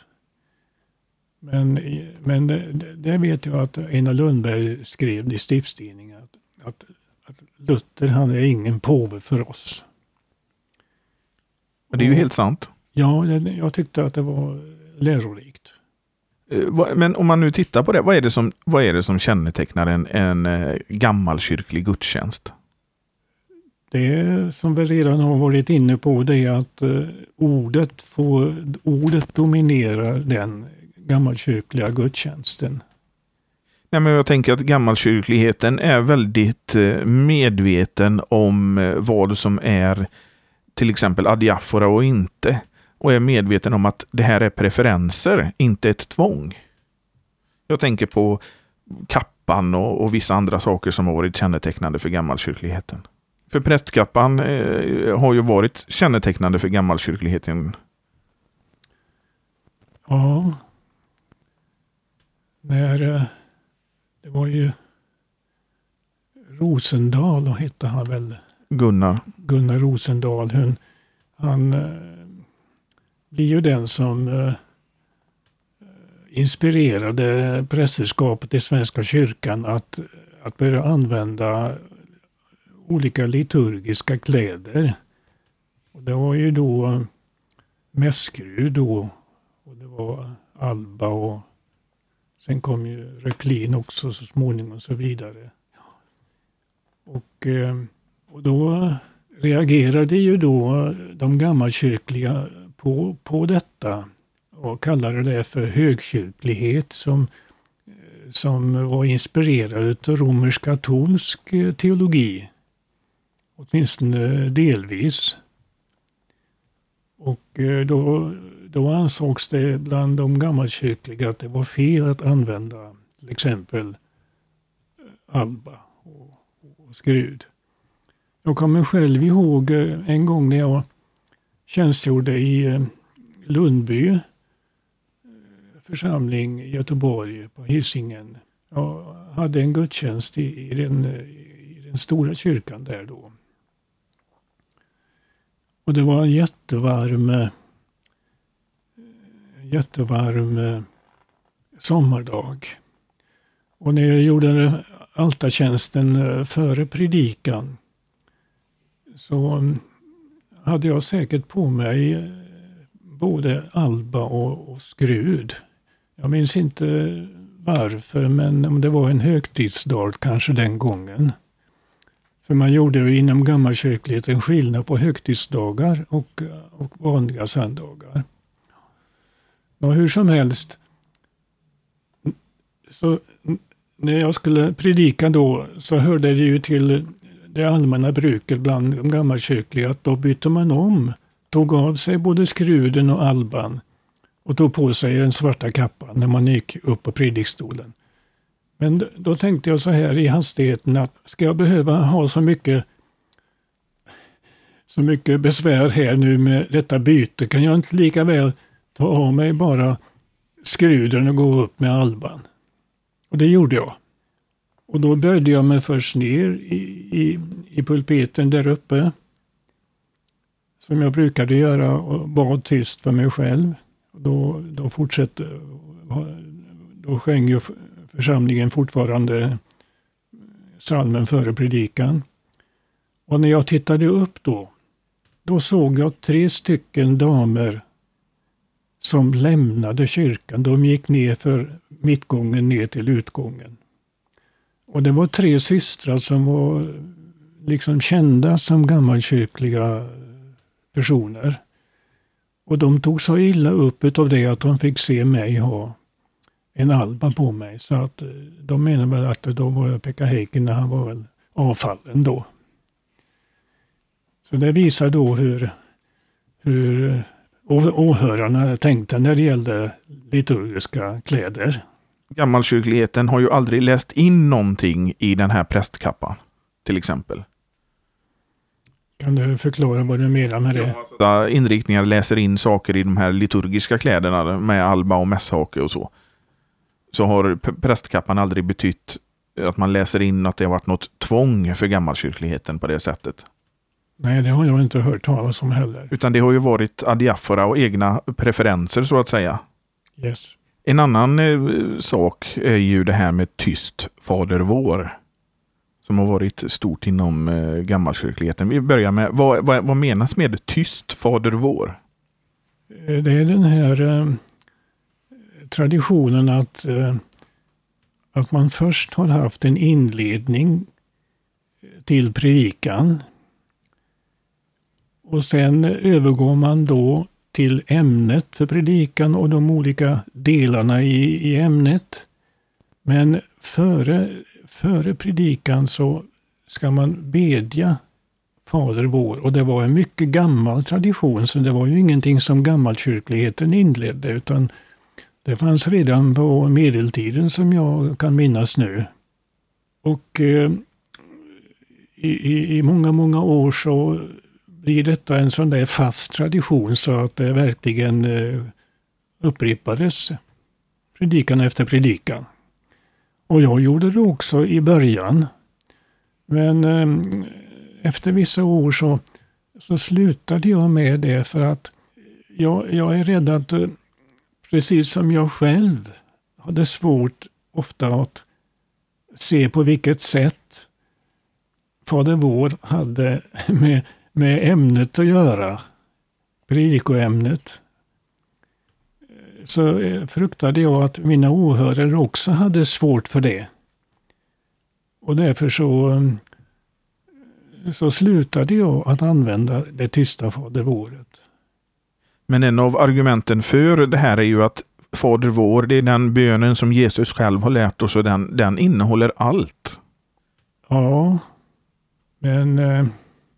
Men, men det, det vet jag att Einar Lundberg skrev i stiftstidningen att, att, att Luther han är ingen påve för oss. Men det är ju helt sant. Ja, jag tyckte att det var lärorikt. Eh, men om man nu tittar på det, vad är det som, vad är det som kännetecknar en, en eh, gammalkyrklig gudstjänst? Det som vi redan har varit inne på det är att eh, ordet, får, ordet dominerar den gammalkyrkliga gudstjänsten. Nej, men jag tänker att gammalkyrkligheten är väldigt medveten om vad som är till exempel adiafora och inte och är medveten om att det här är preferenser, inte ett tvång. Jag tänker på kappan och, och vissa andra saker som har varit kännetecknande för gammalkyrkligheten. För prästkappan eh, har ju varit kännetecknande för gammalkyrkligheten. Ja. När, eh, det var ju Rosendal hette han väl? Gunnar. Gunnar Rosendal. Han, han eh, blir ju den som eh, eh, inspirerade prästerskapet i Svenska kyrkan att, att börja använda olika liturgiska kläder. Och det var ju då eh, mässkrud då och det var alba och sen kom ju röklin också så småningom och så vidare. Och, eh, och då reagerade ju då de gammalkyrkliga på, på detta och kallade det för högkyrklighet som, som var inspirerad av romersk-katolsk eh, teologi. Åtminstone delvis. Och eh, då, då ansågs det bland de gammalkyrkliga att det var fel att använda till exempel eh, alba och, och skrud. Jag kommer själv ihåg en gång när jag tjänstgjorde i eh, Lundby eh, församling i Göteborg på Hisingen. Jag hade en gudstjänst i, i, den, eh, i den stora kyrkan där då. Och det var en jättevarm, jättevarm sommardag. Och när jag gjorde altartjänsten före predikan så mm, hade jag säkert på mig eh, både alba och, och skrud. Jag minns inte varför, men om det var en högtidsdag kanske den gången. För man gjorde ju inom gammalkyrkligheten skillnad på högtidsdagar och, och vanliga söndagar. Och hur som helst, så när jag skulle predika då så hörde det ju till det allmänna bruket bland de gammalkyrkliga att då bytte man om, tog av sig både skruden och alban och tog på sig den svarta kappan när man gick upp på predikstolen. Men då tänkte jag så här i hastigheten att ska jag behöva ha så mycket så mycket besvär här nu med detta byte kan jag inte lika väl ta av mig bara skruden och gå upp med alban. Och det gjorde jag. Och då böjde jag mig först ner i, i, i pulpeten där uppe. Som jag brukade göra och bad tyst för mig själv. Då, då fortsatte, då sjöng ju församlingen fortfarande salmen före predikan. Och när jag tittade upp då, då såg jag tre stycken damer som lämnade kyrkan. De gick ner för mittgången ner till utgången. Och det var tre systrar som var liksom kända som gammalkyrkliga personer. Och de tog så illa upp av det att de fick se mig ha en alba på mig. Så att eh, de menar väl att då var jag Pekka Heikin när han var väl avfallen då. Så det visar då hur, hur åhörarna tänkte när det gällde liturgiska kläder gammalkyrkligheten har ju aldrig läst in någonting i den här prästkappan. Till exempel. Kan du förklara vad du menar med det? Ja, inriktningar läser in saker i de här liturgiska kläderna med alba och mässhake och så. Så har prästkappan aldrig betytt att man läser in att det har varit något tvång för gammalkyrkligheten på det sättet. Nej, det har jag inte hört talas om heller. Utan det har ju varit adiafora och egna preferenser så att säga. Yes. En annan eh, sak är ju det här med tyst Fader vår. Som har varit stort inom eh, gammalkyrkligheten. Vi börjar med, vad, vad, vad menas med tyst Fader vår? Eh, det är den här eh, traditionen att, eh, att man först har haft en inledning eh, till predikan. Och sen övergår man då till ämnet för predikan och de olika delarna i, i ämnet. Men före, före predikan så ska man bedja Fader vår. Och det var en mycket gammal tradition, så det var ju ingenting som gammalkyrkligheten inledde, utan det fanns redan på medeltiden som jag kan minnas nu. Och eh, i, i, i många, många år så blir detta en sån där fast tradition så att det verkligen eh, upprepades predikan efter predikan. Och jag gjorde det också i början. Men eh, efter vissa år så, så slutade jag med det för att jag, jag är rädd att eh, precis som jag själv hade svårt ofta att se på vilket sätt Fader vår hade med med ämnet att göra, predikoämnet, så eh, fruktade jag att mina åhörare också hade svårt för det. Och därför så, så slutade jag att använda det tysta Fader våret. Men en av argumenten för det här är ju att Fader vår, det är den bönen som Jesus själv har lärt oss och den, den innehåller allt. Ja, men eh,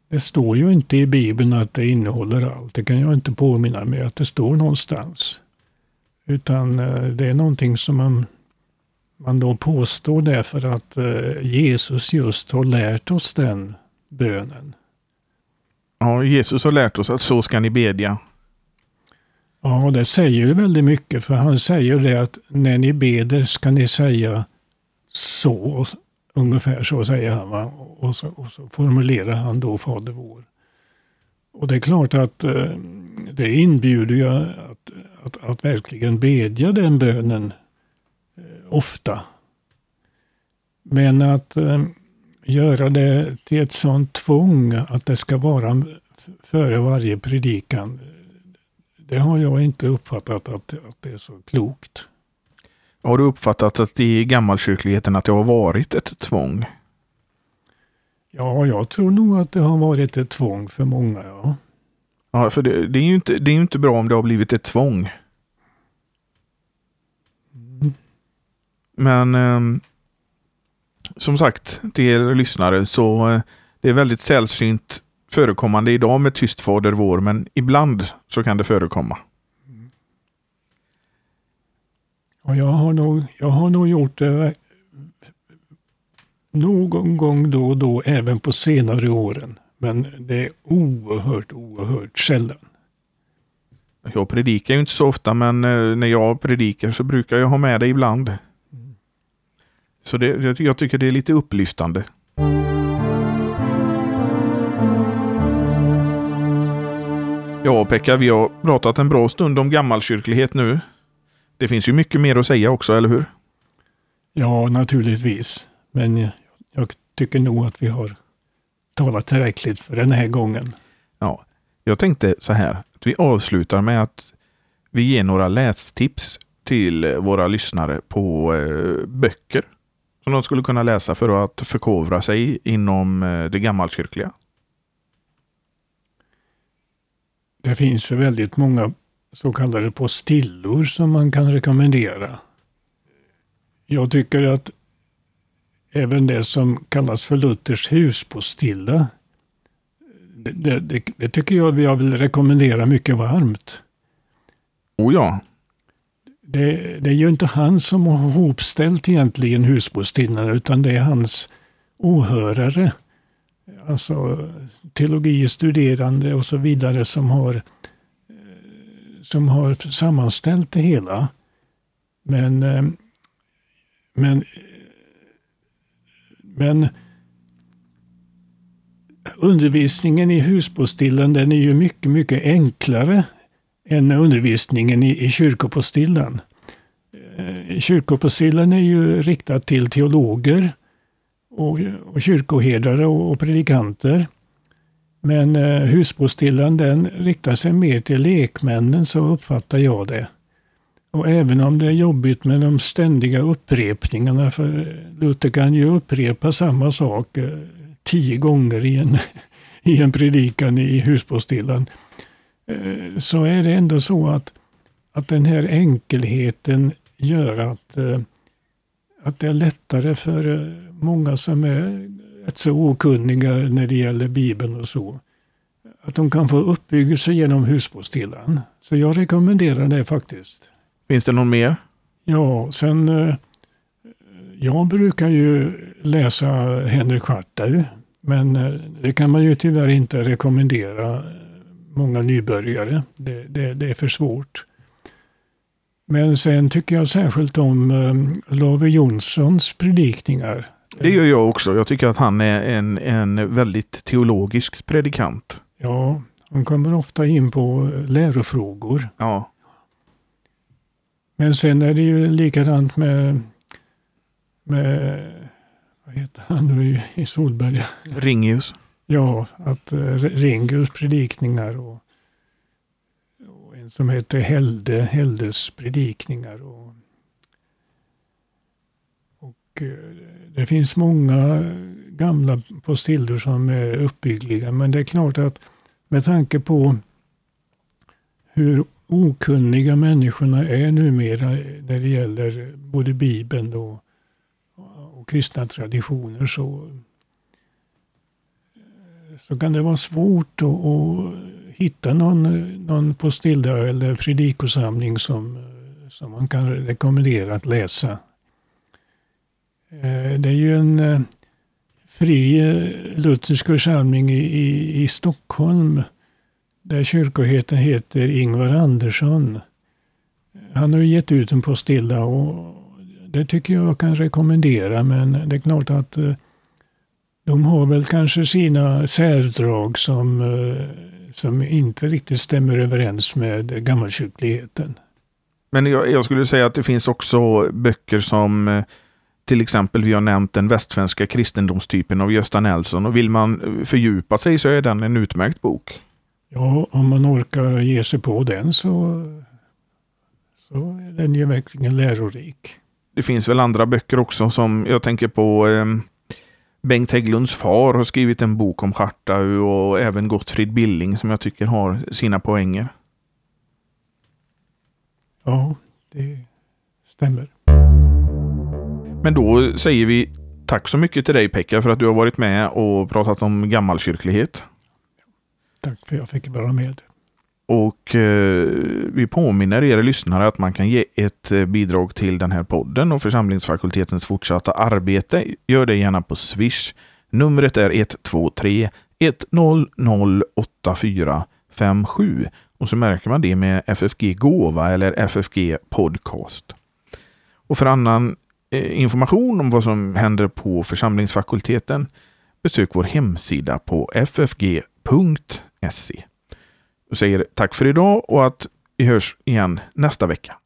det står ju inte i Bibeln att det innehåller allt. Det kan jag inte påminna mig att det står någonstans. Utan eh, det är någonting som man, man då påstår därför att eh, Jesus just har lärt oss den bönen. Ja, Jesus har lärt oss att så ska ni bedja. Ja, det säger ju väldigt mycket för han säger det att när ni beder ska ni säga så Ungefär så säger han. Va? Och, så, och så formulerar han då Fader vår. Och det är klart att eh, det inbjuder ju att, att, att verkligen bedja den bönen eh, ofta. Men att eh, göra det till ett sånt tvång att det ska vara före varje predikan. Det har jag inte uppfattat att, att det är så klokt. Har du uppfattat att i gammalkyrkligheten att det har varit ett tvång? Ja, jag tror nog att det har varit ett tvång för många, ja. Ja, för det, det är ju inte, det är inte bra om det har blivit ett tvång. Mm. Men eh, som sagt, till er lyssnare, så eh, det är väldigt sällsynt förekommande idag med tyst fader vår, men ibland så kan det förekomma. Och jag, har nog, jag har nog gjort det någon gång då och då, även på senare åren. Men det är oerhört, oerhört sällan. Jag predikar ju inte så ofta, men eh, när jag predikar så brukar jag ha med det ibland. Mm. Så det, jag tycker det är lite upplyftande. Ja, Pekka, vi har pratat en bra stund om gammalkyrklighet nu. Det finns ju mycket mer att säga också, eller hur? Ja, naturligtvis. Men jag tycker nog att vi har talat tillräckligt för den här gången. Ja, jag tänkte så här, att vi avslutar med att vi ger några lästips till våra lyssnare på eh, böcker som de skulle kunna läsa för att förkovra sig inom eh, det gammalkyrkliga. Det finns väldigt många så kallade postillor som man kan rekommendera. Jag tycker att även det som kallas för Luthers huspostilla, det, det, det, det tycker jag jag vill rekommendera mycket varmt. Oh ja. Det, det, är ju inte han som har hopställt egentligen huspostillan utan det är hans åhörare. Alltså teologistuderande och så vidare som har som har sammanställt det hela. Men, eh, men, men undervisningen i huspostillan den är ju mycket, mycket enklare än undervisningen i, i kyrkopostillan. Eh, kyrkopostillen är ju riktad till teologer och, och kyrkoherdare och, och predikanter. Men eh, husbostillen den riktar sig mer till lekmännen, så uppfattar jag det. Och även om det är jobbigt med de ständiga upprepningarna, för eh, Luther kan ju upprepa samma sak eh, tio gånger i en, i en predikan i husbostillen, eh, så är det ändå så att, att den här enkelheten gör att, eh, att det är lättare för eh, många som är rätt så okunniga när det gäller Bibeln och så. Att de kan få uppbyggelse genom husbostillan. Så jag rekommenderar det faktiskt. Finns det någon mer? Ja, sen eh, jag brukar ju läsa Henrik Schartau, men det kan man ju tyvärr inte rekommendera många nybörjare. Det, det, det är för svårt. Men sen tycker jag särskilt om um, Lave Jonssons predikningar. Det gör jag också. Jag tycker att han är en, en väldigt teologisk predikant. Ja, han kommer ofta in på lärofrågor. Ja. Men sen är det ju likadant med, med vad heter han nu i Solberga? Ringius. Ja, att uh, Ringius predikningar och som heter Helde, Heldes predikningar. Och, och eh, det finns många gamla postilder som är uppbyggliga men det är klart att med tanke på hur okunniga människorna är numera när det gäller både Bibeln och, och kristna traditioner så, så kan det vara svårt att, att hitta någon, någon postilla eller predikosamling som, som man kan rekommendera att läsa. Eh, det är ju en eh, fri eh, luthersk församling i, i, i Stockholm där kyrkoheten heter Ingvar Andersson. Han har gett ut en postilla och det tycker jag kan rekommendera men det är klart att de har väl kanske sina särdrag som som inte riktigt stämmer överens med gammalkyrkligheten. Men jag, jag, skulle säga att det finns också böcker som eh, till exempel vi har nämnt den västsvenska kristendomstypen av Gösta Nelson och vill man fördjupa sig så är den en utmärkt bok. Ja, om man orkar ge sig på den så, så är den ju verkligen lärorik. Det finns väl andra böcker också som jag tänker på eh, Bengt Hägglunds far har skrivit en bok om Schartau och även Gottfrid Billing som jag tycker har sina poänger. Ja, det stämmer. Men då säger vi tack så mycket till dig Pekka för att du har varit med och pratat om gammalkyrklighet. Tack för att jag fick vara med. Och eh, vi påminner er lyssnare att man kan ge ett eh, bidrag till den här podden och församlingsfakultetens fortsatta arbete. Gör det gärna på Swish. Numret är 123 100 8457 och så märker man det med FFG Gåva eller FFG Podcast. Och för annan Eh, information om vad som händer på församlingsfakulteten besök vår hemsida på ffg.se Jag säger tack för idag och att vi hörs igen nästa vecka.